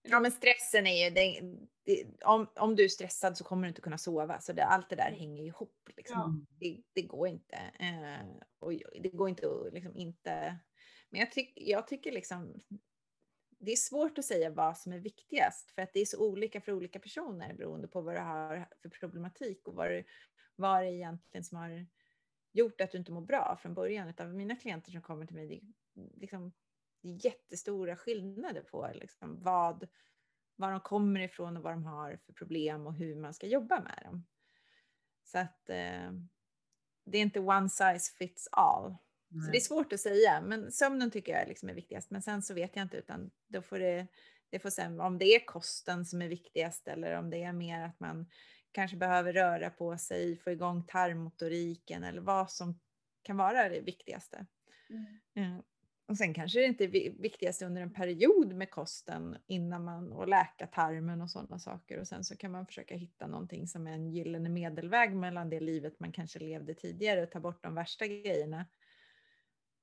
[SPEAKER 3] Ja men stressen är ju, det, det, om, om du är stressad så kommer du inte kunna sova. Så det, allt det där hänger ihop. Liksom.
[SPEAKER 2] Ja.
[SPEAKER 3] Det, det går inte. Eh, och det går inte att liksom inte. Men jag, tyck, jag tycker liksom. Det är svårt att säga vad som är viktigast för att det är så olika för olika personer beroende på vad du har för problematik och vad, det- vad det är egentligen som har gjort att du inte mår bra från början. Utav mina klienter som kommer till mig, det, är liksom, det är jättestora skillnader på liksom, vad, var de kommer ifrån och vad de har för problem och hur man ska jobba med dem. Så att eh, det är inte one size fits all. Så det är svårt att säga, men sömnen tycker jag liksom är viktigast. Men sen så vet jag inte, utan då får det, det får sen, om det är kosten som är viktigast eller om det är mer att man kanske behöver röra på sig, få igång tarmmotoriken eller vad som kan vara det viktigaste. Eh, Och sen kanske det inte är vi- viktigast under en period med kosten innan man och läka tarmen och sådana saker. Och sen så kan man försöka hitta någonting som är en gyllene medelväg mellan det livet man kanske levde tidigare och ta bort de värsta grejerna.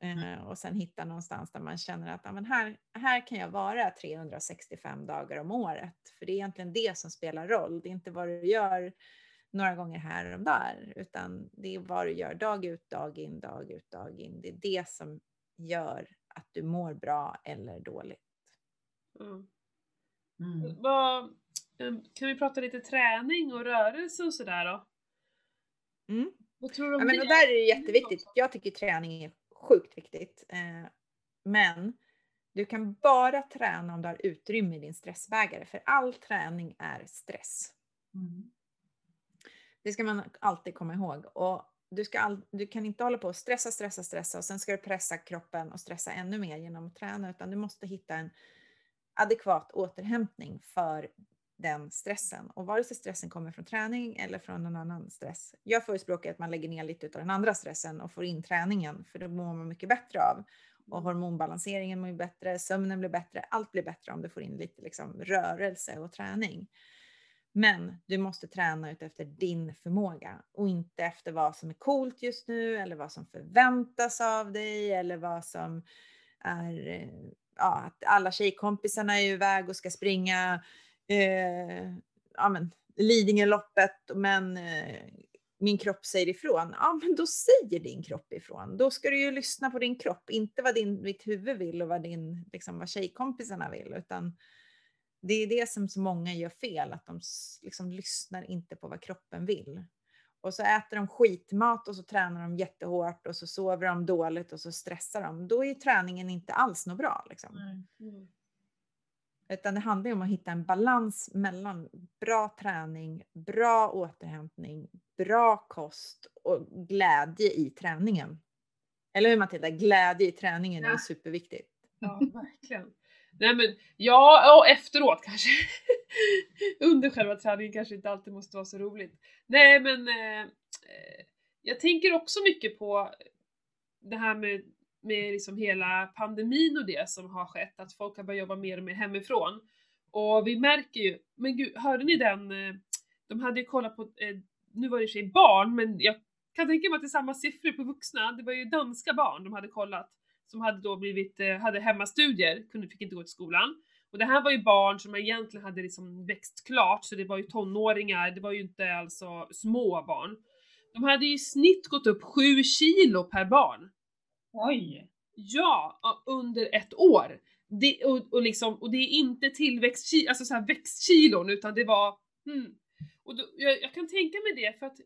[SPEAKER 3] Eh, Och sen hitta någonstans där man känner att ja, men här, här kan jag vara 365 dagar om året. För det är egentligen det som spelar roll. Det är inte vad du gör några gånger här och där, utan det är vad du gör dag ut, dag in, dag ut, dag in. Det är det som gör att du mår bra eller dåligt.
[SPEAKER 2] Ja.
[SPEAKER 1] Mm.
[SPEAKER 2] Vad, eh, kan vi prata lite träning och rörelse och sådär då?
[SPEAKER 3] Mm.
[SPEAKER 2] Vad tror du om
[SPEAKER 3] Ja, men
[SPEAKER 2] det?
[SPEAKER 3] och där är det jätteviktigt. Jag tycker träning är sjukt viktigt. Eh, men du kan bara träna om du har utrymme i din stressbägare, för all träning är stress.
[SPEAKER 1] Mm.
[SPEAKER 3] Det ska man alltid komma ihåg. Och du, ska all, du kan inte hålla på och stressa, stressa, stressa och sen ska du pressa kroppen och stressa ännu mer genom att träna, utan du måste hitta en adekvat återhämtning för den stressen. Och vare sig stressen kommer från träning eller från någon annan stress. Jag förespråkar att man lägger ner lite av den andra stressen och får in träningen, för då mår man mycket bättre av. Och hormonbalanseringen mår ju bättre, sömnen blir bättre, allt blir bättre om du får in lite liksom rörelse och träning. Men du måste träna utefter din förmåga och inte efter vad som är coolt just nu eller vad som förväntas av dig eller vad som är, eh, ja, att alla tjejkompisarna är iväg och ska springa eh, ja, men, Lidingöloppet men eh, min kropp säger ifrån. Ja, men då säger din kropp ifrån. Då ska du ju lyssna på din kropp, inte vad din, ditt huvud vill och vad, din, liksom, vad tjejkompisarna vill, utan det är det som så många gör fel, att de liksom lyssnar inte på vad kroppen vill. Och så äter de skitmat och så tränar de jättehårt och så sover de dåligt och så stressar de. Då är träningen inte alls något bra. Liksom.
[SPEAKER 2] Mm.
[SPEAKER 3] Utan det handlar ju om att hitta en balans mellan bra träning, bra återhämtning, bra kost och glädje i träningen. Eller hur Matilda? Glädje i träningen är
[SPEAKER 1] Ja.
[SPEAKER 3] superviktigt.
[SPEAKER 2] Ja, verkligen. Nej men, ja, och efteråt kanske. Under själva träningen kanske inte alltid måste vara så roligt. Nej men, eh, eh, jag tänker också mycket på det här med, med liksom hela pandemin och det som har skett, att folk har börjat jobba mer och mer hemifrån. Och vi märker ju, men gud, hörde ni den? Eh, de hade ju kollat på, eh, nu var det i och för sig barn, men jag kan tänka mig att det är samma siffror på vuxna. Det var ju danska barn de hade kollat som hade då blivit, eh, hade hemmastudier, kunde, fick inte gå till skolan. Och det här var ju barn som egentligen hade liksom växt klart, så det var ju tonåringar, det var ju inte alltså små barn. De hade ju i snitt gått upp 7 kilo per barn.
[SPEAKER 1] Oj!
[SPEAKER 2] Ja, under ett år. Det, och, och, liksom, och det är inte tillväxtkilon, alltså så här växtkilon, utan det var... Hmm. Och då, jag, jag kan tänka mig det för att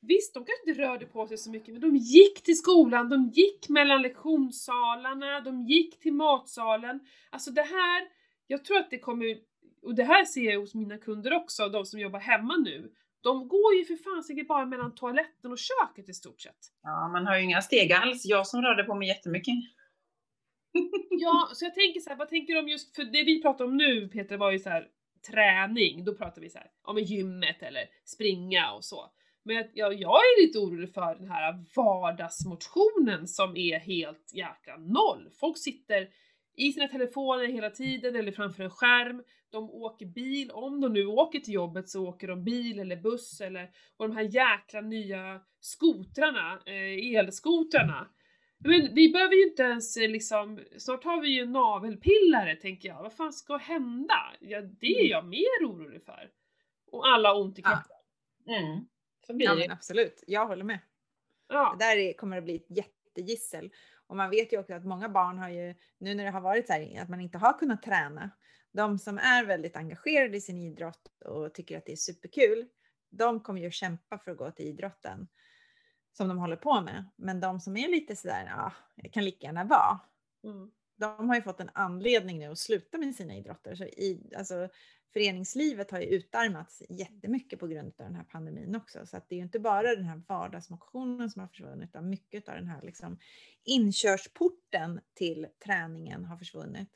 [SPEAKER 2] Visst, de kanske inte rörde på sig så mycket, men de gick till skolan, de gick mellan lektionssalarna, de gick till matsalen. Alltså det här, jag tror att det kommer, och det här ser jag hos mina kunder också, de som jobbar hemma nu. De går ju för fan säkert bara mellan toaletten och köket i stort sett.
[SPEAKER 1] Ja, man har ju inga steg alls. Jag som rörde på mig jättemycket.
[SPEAKER 2] Ja, så jag tänker så här, vad tänker du om just, för det vi pratar om nu Peter var ju så här träning, då pratar vi så här om gymmet eller springa och så. Men jag, jag är lite orolig för den här vardagsmotionen som är helt jäkla noll. Folk sitter i sina telefoner hela tiden eller framför en skärm. De åker bil, om de nu åker till jobbet så åker de bil eller buss eller och de här jäkla nya skotrarna, eh, elskotrarna. Men vi behöver ju inte ens eh, liksom, snart har vi ju en navelpillare tänker jag. Vad fan ska hända? Ja, det är jag mer orolig för. Och alla ont i
[SPEAKER 3] Ja.
[SPEAKER 2] kroppen.
[SPEAKER 1] Mm. Så blir
[SPEAKER 3] Ja,
[SPEAKER 1] det.
[SPEAKER 3] absolut, jag håller med.
[SPEAKER 2] Ja.
[SPEAKER 3] Det där är, kommer att bli ett jättegissel. Och man vet ju också att många barn har ju, nu när det har varit så här att man inte har kunnat träna, de som är väldigt engagerade i sin idrott och tycker att det är superkul, de kommer ju kämpa för att gå till idrotten som de håller på med. Men de som är lite sådär, ja, jag kan lika gärna vara,
[SPEAKER 2] Mm.
[SPEAKER 3] de har ju fått en anledning nu att sluta med sina idrotter. Så i, alltså, föreningslivet har ju utarmats jättemycket på grund av den här pandemin också. Så att det är ju inte bara den här vardagsmotionen som har försvunnit, utan mycket av den här liksom, inkörsporten till träningen har försvunnit.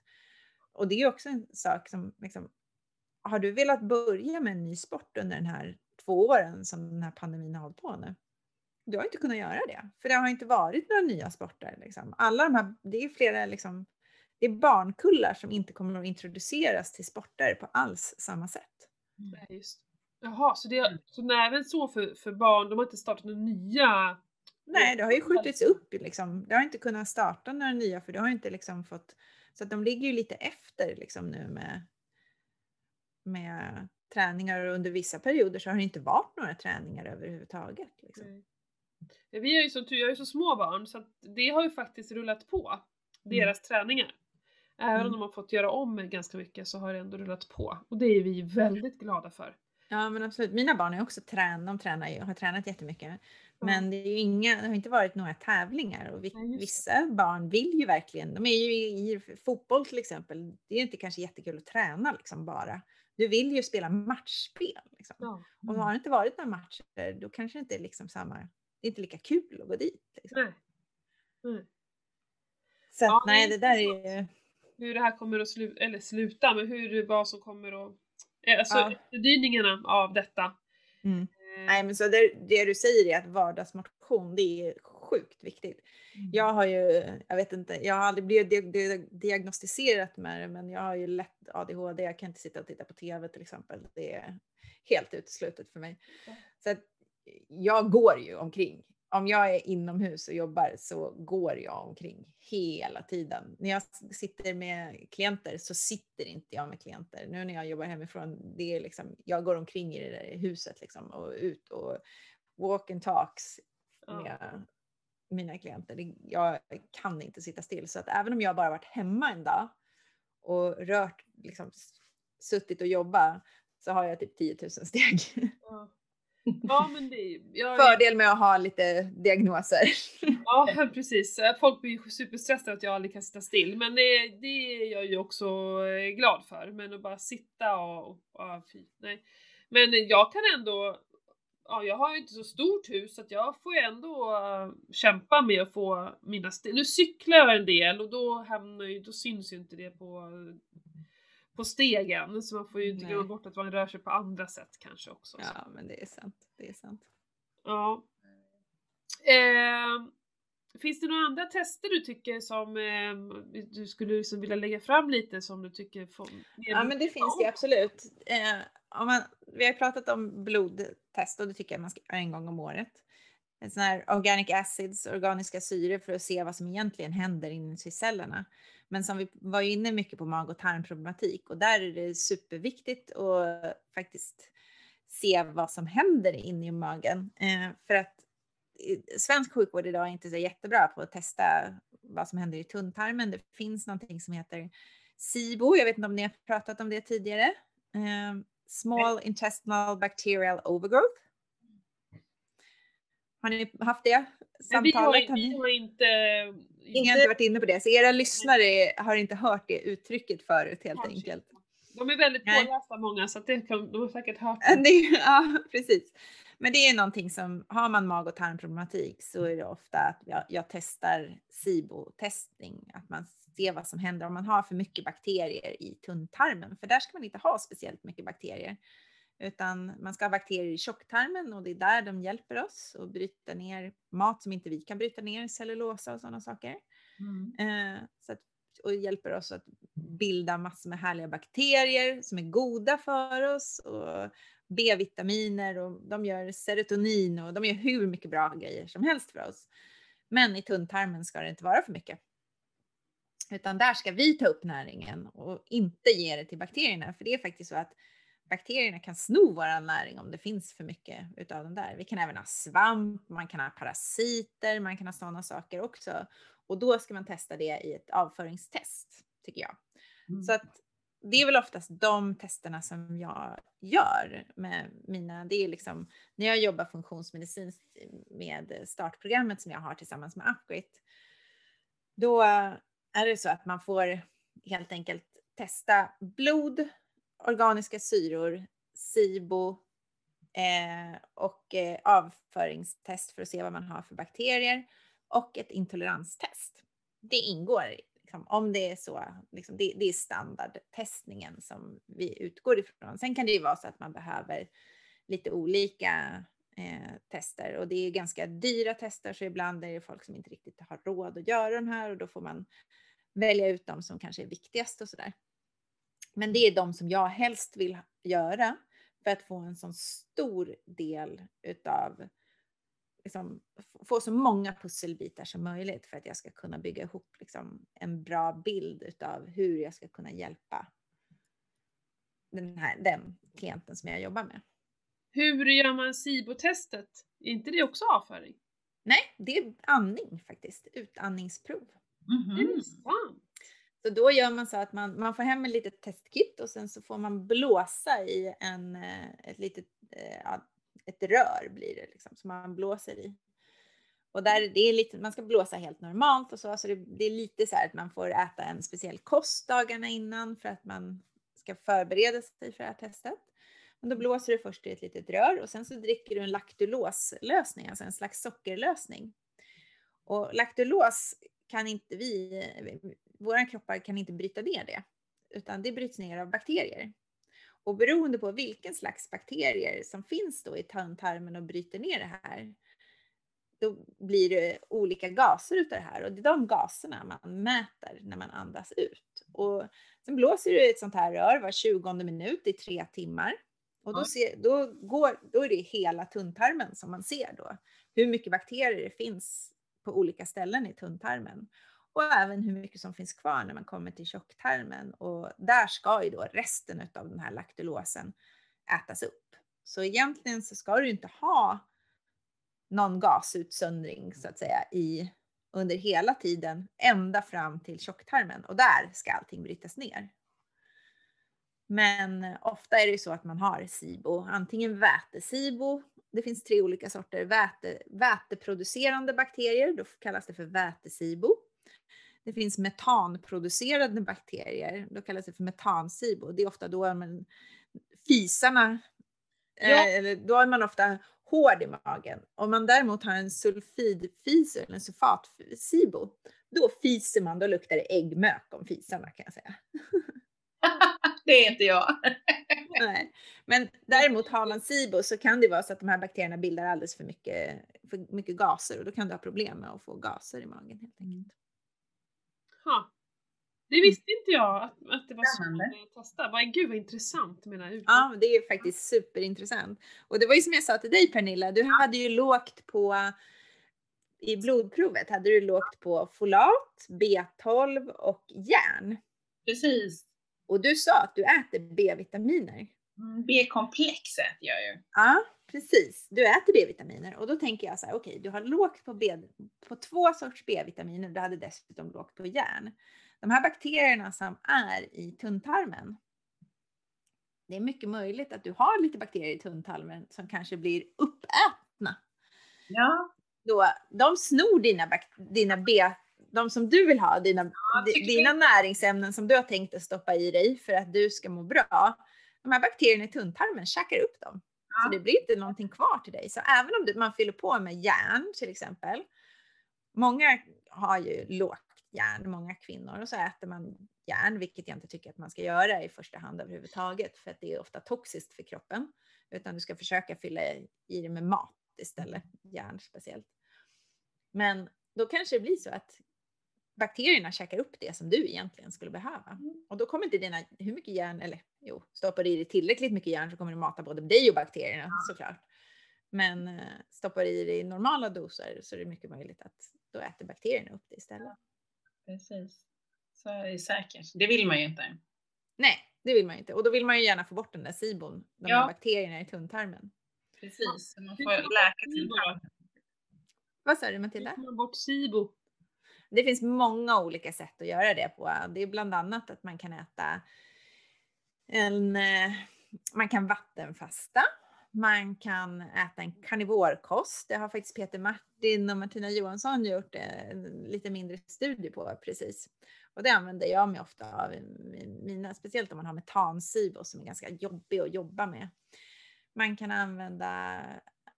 [SPEAKER 3] Och det är också en sak som, liksom, har du velat börja med en ny sport under den här två åren som den här pandemin har hållit på nu? Du har inte kunnat göra det, för det har inte varit några nya sporter. Liksom. Alla de här, det är flera liksom, det är barnkullar som inte kommer att introduceras till sporter på alls samma sätt.
[SPEAKER 2] Nej, just. Jaha, så, det, så när även så för, för barn, de har inte startat några nya?
[SPEAKER 3] Nej, det har ju skjutits upp. Liksom. Det har inte kunnat starta några nya för det har inte liksom fått... Så att de ligger ju lite efter liksom nu med, med träningar och under vissa perioder så har det inte varit några träningar överhuvudtaget. Liksom.
[SPEAKER 2] Nej. Vi är ju som tur jag är ju så små barn så att det har ju faktiskt rullat på, deras träningar. Även om
[SPEAKER 3] Mm.
[SPEAKER 2] de har fått göra om ganska mycket så har det ändå rullat på. Och det är vi väldigt glada för.
[SPEAKER 3] Ja men absolut. Mina barn är också trän, de tränar ju, har tränat jättemycket. Men det, är ju inga, det har inte varit några tävlingar och vi, vissa barn vill ju verkligen, de är ju i, i fotboll till exempel, det är inte kanske jättekul att träna liksom bara. Du vill ju spela matchspel. Liksom.
[SPEAKER 2] Ja.
[SPEAKER 3] Och har det inte varit några matcher då kanske det inte är liksom samma, det är inte lika kul att gå dit. Liksom.
[SPEAKER 2] Nej. Nej.
[SPEAKER 3] Så att,
[SPEAKER 2] Ja,
[SPEAKER 3] nej
[SPEAKER 2] det
[SPEAKER 3] det
[SPEAKER 2] är
[SPEAKER 3] där är ju,
[SPEAKER 2] Hur det här kommer att sluta, eller sluta, men hur, vad som kommer att... eh, Alltså
[SPEAKER 3] Ja.
[SPEAKER 2] efterdyningarna av detta.
[SPEAKER 3] mm. Nej men så det, det du säger är att vardagsmotion det är sjukt viktigt.
[SPEAKER 2] Mm.
[SPEAKER 3] Jag har ju, jag vet inte, jag har aldrig blivit di- di- diagnostiserat med det, men jag har ju lätt ADHD. Jag kan inte sitta och titta på TV till exempel. Det är helt uteslutet för mig. Så att jag går ju omkring. Om jag är inomhus och jobbar så går jag omkring hela tiden. När jag sitter med klienter så sitter inte jag med klienter. Nu när jag jobbar hemifrån, det är liksom, jag går omkring i det där huset liksom och ut och walk and talks
[SPEAKER 2] Ja.
[SPEAKER 3] med mina klienter. Jag kan inte sitta still. Så att även om jag bara varit hemma en dag och rört, liksom suttit och jobbat så har jag typ 10 000 steg.
[SPEAKER 2] Ja. Ja, men det... Jag,
[SPEAKER 3] Fördel med att ha lite diagnoser.
[SPEAKER 2] Ja, precis. Folk blir superstressade att jag aldrig kan sitta still, men det, det är jag ju också eh, glad för. Men att bara sitta och... och ja, fy, nej. Men jag kan ändå... Ja, jag har ju inte så stort hus så att jag får ju ändå eh, kämpa med att få mina steg. Nu cyklar jag en del och då hamnar ju, då syns ju inte det på, på stegen. Så man får ju inte glömma bort att man rör sig på andra sätt kanske också. Så.
[SPEAKER 3] Ja, men det är sant. Det är sant.
[SPEAKER 2] Ja. Eh, finns det några andra tester du tycker som eh, du skulle liksom vilja lägga fram lite som du tycker får
[SPEAKER 3] Ja, men det finns det absolut. Eh, om man, vi har pratat om blodtest och det tycker jag man ska göra en gång om året. En sån här organic acids, organiska syror för att se vad som egentligen händer inuti cellerna. Men som vi var inne mycket på mag och tarmproblematik och där är det superviktigt att faktiskt se vad som händer inne i magen. Eh, för att eh, svensk sjukvård idag är inte så jättebra på att testa vad som händer i tunntarmen. Det finns någonting som heter SIBO, jag vet inte om ni har pratat om det tidigare. Eh, small intestinal bacterial overgrowth. Har ni haft det
[SPEAKER 2] Men vi, har,
[SPEAKER 3] samtalet?
[SPEAKER 2] Vi har inte...
[SPEAKER 3] Ingen har inte varit inne på det, så era lyssnare har inte hört det uttrycket förut helt
[SPEAKER 2] Kanske
[SPEAKER 3] enkelt.
[SPEAKER 2] De är väldigt pålästa många så det kan, de har säkert hört. Det,
[SPEAKER 3] ja, precis. Men det är någonting som, har man mag och tarmproblematik så är det ofta att jag, jag testar SIBO-testning, att man ser vad som händer om man har för mycket bakterier i tunntarmen, för där ska man inte ha speciellt mycket bakterier, utan man ska ha bakterier i tjocktarmen och det är där de hjälper oss att bryta ner mat som inte vi kan bryta ner, cellulosa och sådana saker. Eh, så att, och hjälper oss att bilda massor med härliga bakterier som är goda för oss och B-vitaminer och de gör serotonin och de gör hur mycket bra grejer som helst för oss. Men i tunntarmen ska det inte vara för mycket. Utan där ska vi ta upp näringen och inte ge det till bakterierna. För det är faktiskt så att bakterierna kan sno vår näring om det finns för mycket utav dem där. Vi kan även ha svamp, man kan ha parasiter, man kan ha sådana saker också. Och då ska man testa det i ett avföringstest, tycker jag. Så att det är väl oftast de testerna som jag gör med mina, det är liksom när jag jobbar funktionsmedicinskt med startprogrammet som jag har tillsammans med Upgrit. Då är det så att man får helt enkelt testa blod, organiska syror, SIBO eh, och eh, avföringstest för att se vad man har för bakterier och ett intoleranstest. Det ingår liksom, om det är så, liksom, det, det är standardtestningen som vi utgår ifrån. Sen kan det ju vara så att man behöver lite olika eh, tester och det är ganska dyra tester så ibland är det folk som inte riktigt har råd att göra de här och då får man välja ut de som kanske är viktigast och sådär. Men det är de som jag helst vill göra för att få en sån stor del utav liksom, få så många pusselbitar som möjligt för att jag ska kunna bygga ihop liksom, en bra bild utav hur jag ska kunna hjälpa den, här, den klienten som jag jobbar med.
[SPEAKER 2] Hur gör man SIBO-testet? Är inte det också avföring?
[SPEAKER 3] Nej, det är andning faktiskt, utandningsprov.
[SPEAKER 2] Är det sant?
[SPEAKER 3] Så då gör man så att man, man får hem ett litet testkit och sen så får man blåsa i en, eh, ett litet, eh, ett rör blir det liksom, som man blåser i. Och där det är lite, man ska blåsa helt normalt och så, så det, det är lite så här att man får äta en speciell kost dagarna innan för att man ska förbereda sig för det här testet. Men då blåser du först i ett litet rör och sen så dricker du en laktuloslösning, alltså en slags sockerlösning. Och laktulos kan inte vi, våra kroppar kan inte bryta ner det, utan det bryts ner av bakterier. Och beroende på vilken slags bakterier som finns då i tarmen och bryter ner det här, då blir det olika gaser utav det här och det är de gaserna man mäter när man andas ut. Och sen blåser du ett sånt här rör var 20 minut i tre timmar. Och då, ser, då, går, då är det hela tunntarmen som man ser då. Hur mycket bakterier det finns på olika ställen i tunntarmen. Och även hur mycket som finns kvar när man kommer till tjocktarmen. Och där ska ju då resten av den här laktulosen ätas upp. Så egentligen så ska du inte ha någon gasutsöndring så att säga i, under hela tiden ända fram till tjocktarmen och där ska allting brytas ner. Men eh, ofta är det ju så att man har SIBO, antingen väte-SIBO, det finns tre olika sorter, väte, väteproducerande bakterier, då kallas det för väte-SIBO. Det finns metanproducerande bakterier, då kallas det för metan-SIBO. Det är ofta då man, fisarna,
[SPEAKER 2] Ja.
[SPEAKER 3] eh, eller då är man ofta hård i magen. Om man däremot har en sulfidfis eller en sulfat-SIBO, då fiser man, då luktar det äggmök om fisarna kan jag säga.
[SPEAKER 1] Det är inte jag.
[SPEAKER 3] Nej. Men däremot har man SIBO så kan det vara så att de här bakterierna bildar alldeles för mycket, för mycket gaser och då kan du ha problem med att få gaser i magen helt enkelt.
[SPEAKER 2] Ha. Det visste inte jag att, att det var så
[SPEAKER 1] Spännande.
[SPEAKER 2] att testa. Vad, gud vad intressant menar jag.
[SPEAKER 3] Ja, det är faktiskt superintressant. Och det var ju som jag sa till dig Pernilla, du hade ju lågt på i blodprovet hade du lågt på folat, B12 och järn.
[SPEAKER 1] Precis.
[SPEAKER 3] Och du sa att du äter B-vitaminer.
[SPEAKER 1] Mm, B-komplex äter jag ju.
[SPEAKER 3] Ja, precis. Du äter B-vitaminer och då tänker jag så här, okej, du har lågt på, B, på två sorts B-vitaminer. Du hade dessutom lågt på järn. De här bakterierna som är i tunntarmen. Det är mycket möjligt att du har lite bakterier i tunntarmen som kanske blir uppätna.
[SPEAKER 1] Ja.
[SPEAKER 3] Då, de snor dina, dina B, de som du vill ha, dina,
[SPEAKER 1] Ja,
[SPEAKER 3] dina näringsämnen som du har tänkt att stoppa i dig för att du ska må bra. De här bakterierna i tunntarmen käkar upp dem. Så det blir inte någonting kvar till dig. Så även om du, man fyller på med järn till exempel. Många har ju lågt järn, många kvinnor, och så äter man järn, vilket jag inte tycker att man ska göra i första hand överhuvudtaget, för att det är ofta toxiskt för kroppen. Utan du ska försöka fylla i det med mat istället, järn speciellt. Men då kanske det blir så att bakterierna käkar upp det som du egentligen skulle behöva. Och då kommer inte dina, hur mycket järn, eller jo, stoppar du i dig tillräckligt mycket järn så kommer det mata både dig och bakterierna såklart. Men eh, stoppar du i dig normala doser så är det mycket möjligt att då äter bakterierna upp det istället.
[SPEAKER 1] Precis. Så är det säkert. Det vill man ju inte.
[SPEAKER 3] Nej, det vill man ju inte. Och då vill man ju gärna få bort den där SIBON, de
[SPEAKER 1] Ja.
[SPEAKER 3] där bakterierna i tunntarmen.
[SPEAKER 1] Precis. Så man får läka
[SPEAKER 2] då?
[SPEAKER 3] Vad sa du Matilda?
[SPEAKER 2] man bort SIBO?
[SPEAKER 3] Det finns många olika sätt att göra det på. Det är bland annat att man kan äta en, eh, man kan vattenfasta. Man kan äta en karnivorkost. Det har faktiskt Peter Martin och Martina Johansson gjort en lite mindre studie på precis. Och det använder jag mig ofta av mina, speciellt om man har metansibo som är ganska jobbig att jobba med. Man kan använda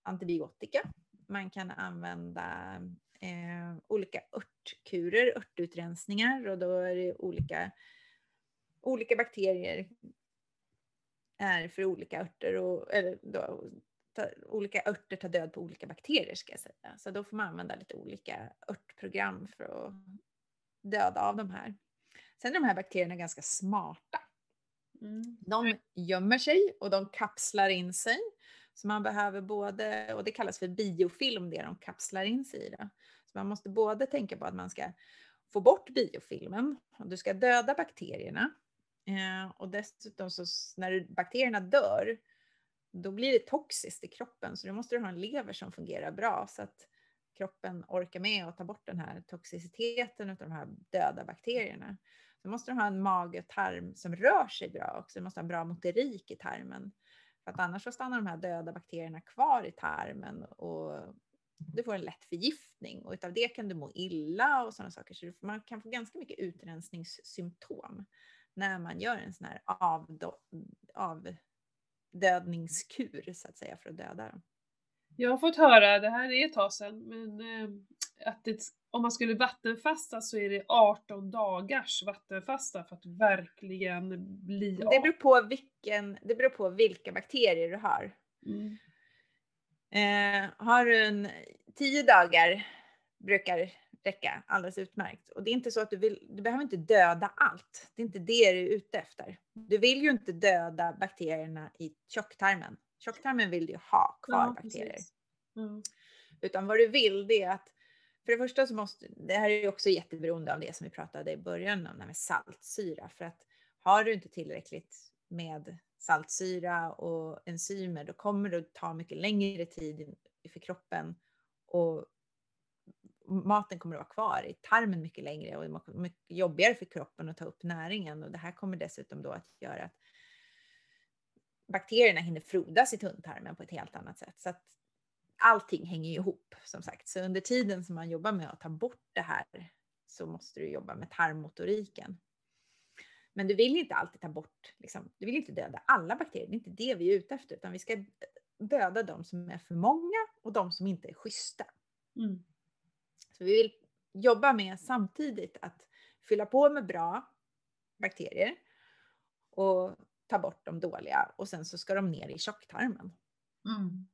[SPEAKER 3] antibiotika. Man kan använda eh, olika örtkurer, örtutrensningar och då är det olika, olika bakterier är för olika örter och eller då, ta, olika örter tar död på olika bakterier ska jag säga. Så då får man använda lite olika örtprogram för att döda av de här. Sen är de här bakterierna ganska smarta.
[SPEAKER 2] Mm.
[SPEAKER 3] De gömmer sig och de kapslar in sig. Så man behöver både, och det kallas för biofilm det de kapslar in sig i. Då. Så man måste både tänka på att man ska få bort biofilmen och du ska döda bakterierna. Eh, och dessutom så när bakterierna dör, då blir det toxiskt i kroppen. Så då måste du ha en lever som fungerar bra så att kroppen orkar med att ta bort den här toxiciteten av de här döda bakterierna. Så måste du ha en mage och tarm som rör sig bra också. Du måste ha en bra motorik i tarmen. För att annars så stannar de här döda bakterierna kvar i tarmen och du får en lätt förgiftning och utav det kan du må illa och sådana saker. Så man kan få ganska mycket utrensningssymptom när man gör en sån här avdödningskur så att säga för att döda dem.
[SPEAKER 2] Jag har fått höra, det här är ett tag sedan, men eh, att det, om man skulle vattenfasta så är det 18 dagars vattenfasta för att verkligen bli
[SPEAKER 3] Det
[SPEAKER 2] av.
[SPEAKER 3] beror på, vilken, det beror på vilka bakterier du har.
[SPEAKER 2] Mm.
[SPEAKER 3] Eh, har du en tio dagar brukar räcka alldeles utmärkt. Och det är inte så att du vill, du behöver inte döda allt. Det är inte det du är ute efter. Du vill ju inte döda bakterierna i tjocktarmen. Tjocktarmen vill du ju ha kvar
[SPEAKER 2] Ja,
[SPEAKER 3] bakterier.
[SPEAKER 2] Mm.
[SPEAKER 3] Utan vad du vill det är att för det första så måste, det här är ju också jätteberoende av det som vi pratade i början om, det här med saltsyra. För att har du inte tillräckligt med saltsyra och enzymer, då kommer det att ta mycket längre tid för kroppen och maten kommer att vara kvar i tarmen mycket längre och mycket jobbigare för kroppen att ta upp näringen. Och det här kommer dessutom då att göra att bakterierna hinner frodas i tunntarmen på ett helt annat sätt. Så att allting hänger ihop som sagt. Så under tiden som man jobbar med att ta bort det här så måste du jobba med tarmmotoriken. Men du vill inte alltid ta bort, liksom, du vill inte döda alla bakterier. Det är inte det vi är ute efter, utan vi ska döda de som är för många och de som inte är schyssta.
[SPEAKER 2] Mm.
[SPEAKER 3] Så vi vill jobba med samtidigt att fylla på med bra bakterier och ta bort de dåliga och sen så ska de ner i tjocktarmen.
[SPEAKER 1] Mm.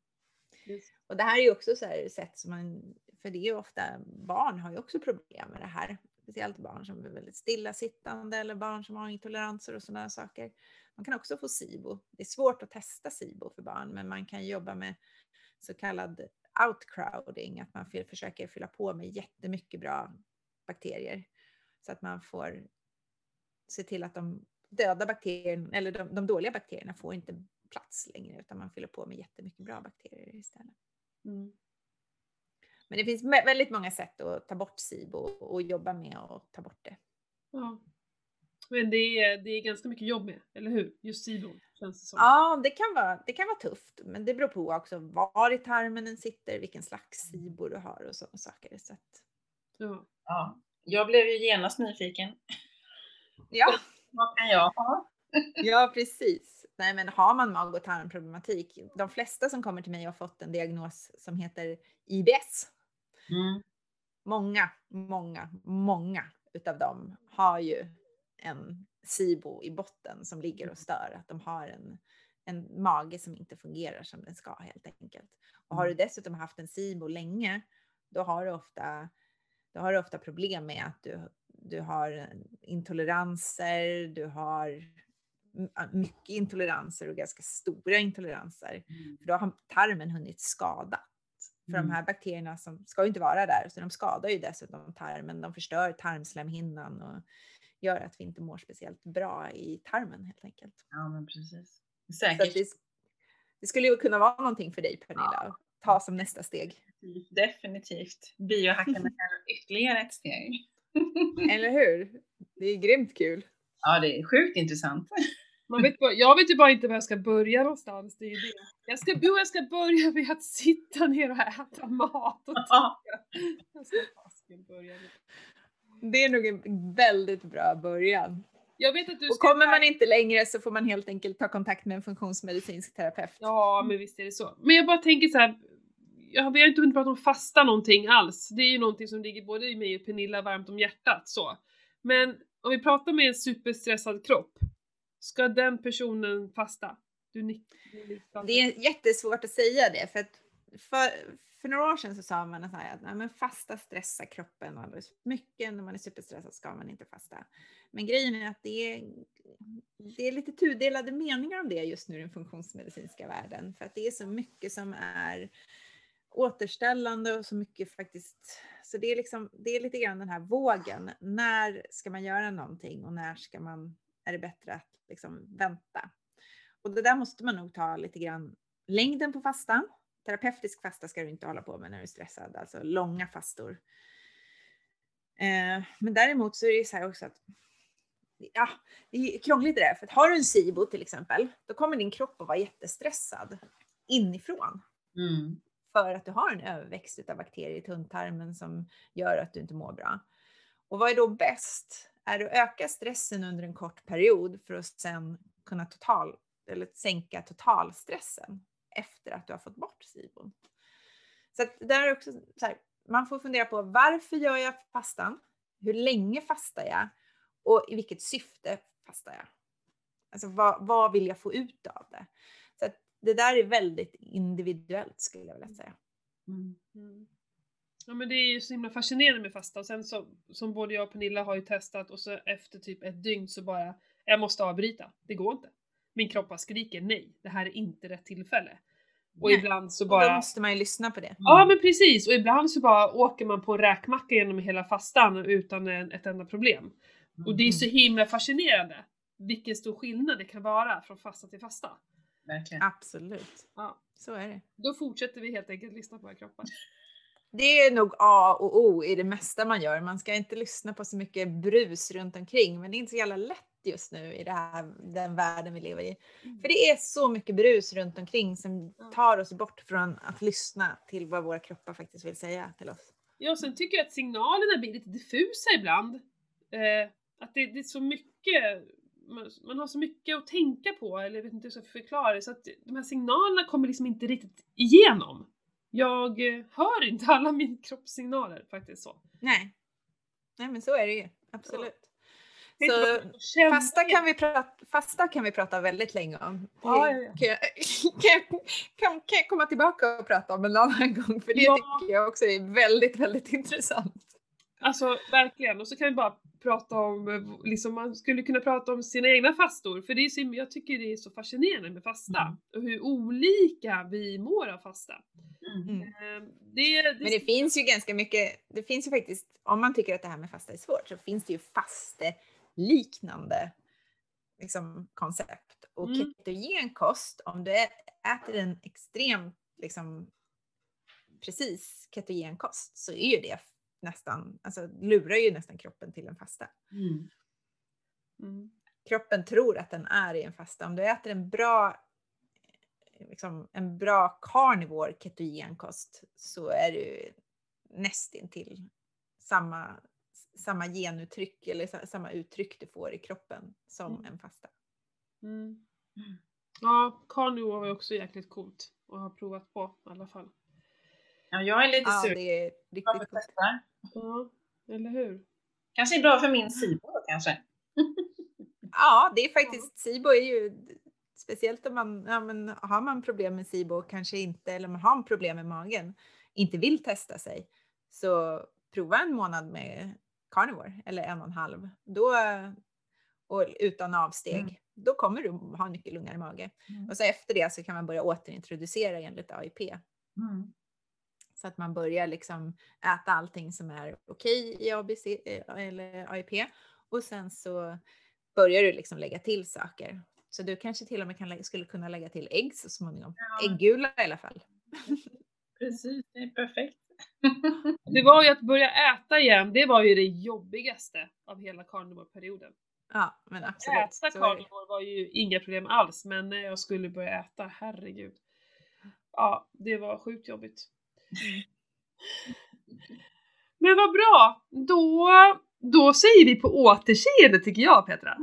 [SPEAKER 3] Och det här är ju också så här sätt som man, för det är ju ofta, barn har ju också problem med det här. Speciellt barn som är väldigt stillasittande eller barn som har intoleranser och sådana saker. Man kan också få SIBO. Det är svårt att testa SIBO för barn, men man kan jobba med så kallad outcrowding, att man försöker fylla på med jättemycket bra bakterier. Så att man får se till att de döda bakterierna, eller de, de dåliga bakterierna får inte plats längre, utan man fyller på med jättemycket bra bakterier istället.
[SPEAKER 2] Mm.
[SPEAKER 3] Men det finns väldigt många sätt att ta bort SIBO och jobba med att ta bort det.
[SPEAKER 2] Ja. Men det är, det är ganska mycket jobb med, eller hur? Just SIBO känns det som.
[SPEAKER 3] Ja, det kan, vara, det kan vara tufft, men det beror på också var i tarmen den sitter, vilken slags SIBO du har och sådana saker. Så att,
[SPEAKER 2] Ja.
[SPEAKER 1] Ja. Jag blev ju genast nyfiken.
[SPEAKER 3] Ja,
[SPEAKER 1] Vad kan jag ha?
[SPEAKER 3] ja precis. Nej, men har man mag och tarmproblematik, de flesta som kommer till mig har fått en diagnos som heter IBS.
[SPEAKER 1] Mm.
[SPEAKER 3] Många, många, många utav dem har ju en SIBO i botten som ligger och stör, att de har en, en mage som inte fungerar som den ska helt enkelt. Och har du dessutom haft en SIBO länge, då har du ofta, då har du ofta problem med att du, du har intoleranser, du har mycket intoleranser och ganska stora intoleranser. För då har tarmen hunnit skada. För de
[SPEAKER 1] Mm.
[SPEAKER 3] här bakterierna som ska ju inte vara där, så de skadar ju dessutom tarmen. De förstör tarmslemhinnan och gör att vi inte mår speciellt bra i tarmen helt enkelt.
[SPEAKER 1] Ja, men precis. Säkert.
[SPEAKER 3] det, det skulle ju kunna vara någonting för dig Pernilla, att ta som nästa steg.
[SPEAKER 1] Definitivt. Biohackarna är ytterligare ett steg.
[SPEAKER 3] Eller hur? Det är grymt kul.
[SPEAKER 1] Ja, det är sjukt intressant.
[SPEAKER 2] Man vet bara, jag vet ju bara inte var jag ska börja någonstans, det är det. Jag ska, jo, jag ska börja med att sitta ner och äta mat. Och
[SPEAKER 1] Ja,
[SPEAKER 2] jag ska fasiken börja med.
[SPEAKER 3] Det är nog en väldigt bra början.
[SPEAKER 2] Jag vet att du
[SPEAKER 3] Och kommer man inte längre så får man helt enkelt ta kontakt med en funktionsmedicinsk terapeut.
[SPEAKER 2] Ja, men visst är det så. Men jag bara tänker så här. Ja, vi har inte hunnit prata om fasta någonting alls. Det är ju någonting som ligger både i mig och Pernilla varmt om hjärtat så. Men om vi pratar med en superstressad kropp. Ska den personen fasta? Du nick- du.
[SPEAKER 3] Det är jättesvårt att säga det för att för, för några år sedan så sa man så här att nej, men fasta stressar kroppen alldeles för mycket. När man är superstressad ska man inte fasta. Men grejen är att det är, det är lite tudelade meningar om det just nu i den funktionsmedicinska världen. För att det är så mycket som är återställande och så mycket faktiskt. Så det är liksom, det är lite grann den här vågen. När ska man göra någonting och när ska man, är det bättre att liksom vänta? Och det där måste man nog ta lite grann längden på fastan. Terapeutisk fasta ska du inte hålla på med när du är stressad, alltså långa fastor. Eh, men däremot så är det så här också att ja, det är krångligt det där. För att har du en SIBO till exempel, då kommer din kropp att vara jättestressad inifrån.
[SPEAKER 1] mm.
[SPEAKER 3] För att du har en överväxt av bakterier i tunntarmen som gör att du inte mår bra. Och vad är då bäst? Är det att öka stressen under en kort period för att sen kunna total, eller sänka totalstressen efter att du har fått bort SIBON. Så att där är också så här, man får fundera på varför gör jag fastan? Hur länge fastar jag? Och i vilket syfte fastar jag? Alltså vad, vad vill jag få ut av det? Det där är väldigt individuellt skulle jag vilja säga.
[SPEAKER 1] Mm.
[SPEAKER 2] Mm. Ja men det är ju så himla fascinerande med fasta och sen så, som både jag och Pernilla har ju testat och så efter typ ett dygn så bara, jag måste avbryta, det går inte. Min kropp bara skriker nej, det här är inte rätt tillfälle. Och
[SPEAKER 3] Nej.
[SPEAKER 2] ibland så
[SPEAKER 3] Och
[SPEAKER 2] bara...
[SPEAKER 3] då måste man ju lyssna på det.
[SPEAKER 2] Ja men precis, och ibland så bara åker man på en räkmacka genom hela fastan utan en, ett enda problem. Och det är så himla fascinerande vilken stor skillnad det kan vara från fasta till fasta.
[SPEAKER 1] Verkligen.
[SPEAKER 3] Absolut.
[SPEAKER 2] Ja.
[SPEAKER 3] Så är det.
[SPEAKER 2] Då fortsätter vi helt enkelt lyssna på våra kroppar.
[SPEAKER 3] Det är nog A och O i det mesta man gör. Man ska inte lyssna på så mycket brus runt omkring, men det är inte så jävla lätt just nu i det här, den världen vi lever i.
[SPEAKER 2] Mm.
[SPEAKER 3] För det är så mycket brus runt omkring som tar oss bort från att lyssna till vad våra kroppar faktiskt vill säga till oss.
[SPEAKER 2] Ja, sen tycker jag att signalerna blir lite diffusa ibland. Eh, att det, det är så mycket, man, man har så mycket att tänka på, eller jag vet inte hur jag ska förklara det, så att de här signalerna kommer liksom inte riktigt igenom. Jag eh, hör inte alla min kroppssignaler faktiskt så.
[SPEAKER 3] Nej. Nej, men så är det ju. Absolut.
[SPEAKER 2] Jag
[SPEAKER 3] Så Fasta kan, vi prata, fasta kan vi prata väldigt länge om.
[SPEAKER 2] Ja, ja, ja.
[SPEAKER 3] Kan, jag, kan, kan, kan jag komma tillbaka och prata om en annan gång? För det
[SPEAKER 2] Ja.
[SPEAKER 3] tycker jag också är väldigt, väldigt intressant.
[SPEAKER 2] Alltså verkligen, och så kan vi bara prata om, eh, liksom man skulle kunna prata om sina egna fastor, för det är så, jag tycker det är så fascinerande med fasta.
[SPEAKER 1] Mm.
[SPEAKER 2] Och hur olika vi mår av fasta.
[SPEAKER 1] Mm.
[SPEAKER 2] Eh, Det, det,
[SPEAKER 3] Men det finns ju ganska mycket, det finns ju faktiskt, om man tycker att det här med fasta är svårt, så finns det ju faste liknande liksom, koncept. Och
[SPEAKER 2] Mm.
[SPEAKER 3] ketogen kost, om du äter en extremt liksom, precis ketogen kost så är ju det nästan, alltså lurar ju nästan kroppen till en fasta.
[SPEAKER 1] Mm.
[SPEAKER 2] Mm.
[SPEAKER 3] Kroppen tror att den är i en fasta. Om du äter en bra liksom, en bra carnivore ketogenkost så är du nästintill samma, samma genuttryck eller sa- samma uttryck du får i kroppen som
[SPEAKER 2] Mm.
[SPEAKER 3] en fasta.
[SPEAKER 2] Mm. Ja, carnivore var ju också jäkligt coolt att ha provat på i alla fall.
[SPEAKER 1] Ja, jag är lite
[SPEAKER 3] Ja,
[SPEAKER 1] sugen
[SPEAKER 3] det är riktigt
[SPEAKER 1] testa.
[SPEAKER 2] Ja, eller hur?
[SPEAKER 1] Kanske är bra för min SIBO kanske.
[SPEAKER 3] Ja, det är faktiskt, SIBO är ju speciellt om man, ja, men har man problem med SIBO kanske inte, eller man har problem med magen, inte vill testa sig, så prova en månad med carnivore eller en och en halv. Då, och utan avsteg,
[SPEAKER 1] Mm.
[SPEAKER 3] då kommer du ha en mycket lugnare mage.
[SPEAKER 1] Mm.
[SPEAKER 3] Och så efter det så kan man börja återintroducera enligt AIP.
[SPEAKER 1] Mm.
[SPEAKER 3] Så att man börjar liksom äta allting som är okej i ABC eh, eller AIP. Och sen så börjar du liksom lägga till saker. Så du kanske till och med kan, skulle kunna lägga till ägg så småningom.
[SPEAKER 1] Ja.
[SPEAKER 3] Äggula i alla fall.
[SPEAKER 1] Precis, det är perfekt.
[SPEAKER 2] Det var ju att börja äta igen, det var ju det jobbigaste av hela carnivore-perioden.
[SPEAKER 3] Ja, men absolut.
[SPEAKER 2] Äta carnivore var ju inga problem alls, men när jag skulle börja äta, herregud. Ja, det var sjukt jobbigt. Men vad bra! Då, då säger vi på återseende tycker jag Petra.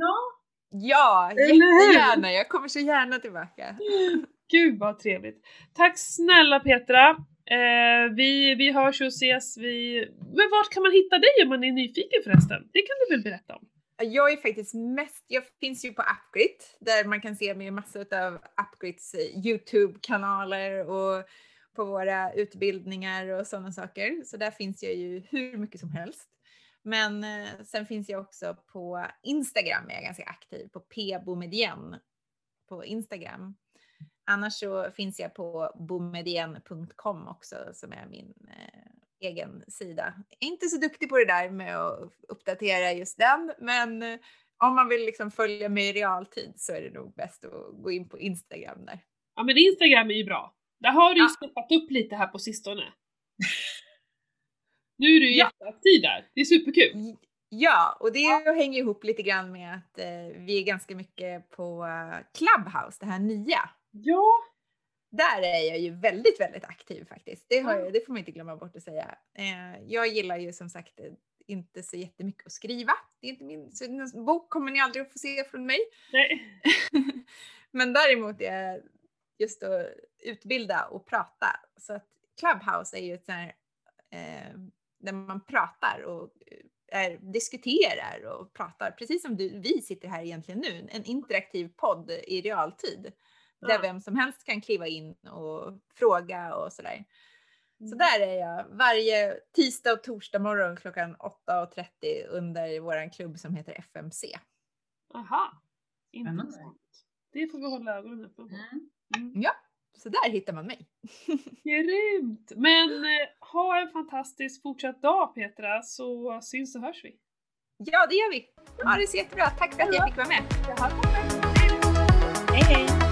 [SPEAKER 3] Ja, jättegärna. Jag kommer så gärna tillbaka.
[SPEAKER 2] Gud vad trevligt. Tack snälla Petra. Eh, vi, vi hörs och ses. Vi... Men vart kan man hitta dig om man är nyfiken förresten? Det kan du väl berätta om?
[SPEAKER 3] Jag är faktiskt mest, jag finns ju på Upgrit där man kan se mig i massor av Upgrits eh, Youtube-kanaler och på våra utbildningar och sådana saker. Så där finns jag ju hur mycket som helst. Men eh, sen finns jag också på Instagram, är jag ganska aktiv på pbomedien på Instagram. Annars så finns jag på bomedien.com också som är min eh, egen sida. Jag är inte så duktig på det där med att uppdatera just den, men eh, om man vill liksom följa mig i realtid så är det nog bäst att gå in på Instagram där.
[SPEAKER 2] Ja men Instagram är ju bra. Där har du ju
[SPEAKER 3] Ja.
[SPEAKER 2] steppat upp lite här på sistone. Nu är du ju
[SPEAKER 3] Ja.
[SPEAKER 2] jätteaktiv där. Det är superkul.
[SPEAKER 3] Ja, och det hänger ihop lite grann med att eh, vi är ganska mycket på eh, Clubhouse, det här nya.
[SPEAKER 2] Ja,
[SPEAKER 3] Där är jag ju väldigt, väldigt aktiv faktiskt. Det,
[SPEAKER 2] Ja.
[SPEAKER 3] jag, det får man inte glömma bort att säga. Eh, jag gillar ju som sagt eh, inte så jättemycket att skriva. Det är inte min, så en bok kommer ni aldrig att få se från mig.
[SPEAKER 2] nej.
[SPEAKER 3] Men däremot är jag just att utbilda och prata. Så att Clubhouse är ju ett sånt här, eh, där man pratar och eh, är, diskuterar och pratar, precis som du, vi sitter här egentligen nu, en interaktiv podd i realtid. Där
[SPEAKER 2] Ja.
[SPEAKER 3] vem som helst kan kliva in och fråga och sådär. Så
[SPEAKER 2] Mm.
[SPEAKER 3] där är jag varje tisdag och torsdag morgon klockan 8.30 under våran klubb som heter FMC.
[SPEAKER 2] Aha.
[SPEAKER 1] Spännande.
[SPEAKER 2] Intressant. Det får vi hålla ögonen öppna på.
[SPEAKER 1] Mm.
[SPEAKER 2] Mm.
[SPEAKER 3] Så där hittar man mig.
[SPEAKER 2] Grymt! Men eh, ha en fantastisk fortsatt dag Petra så syns och hörs vi.
[SPEAKER 3] Ja det gör vi. Ha det så jättebra. Tack för att jag fick vara med.
[SPEAKER 2] Hej hej!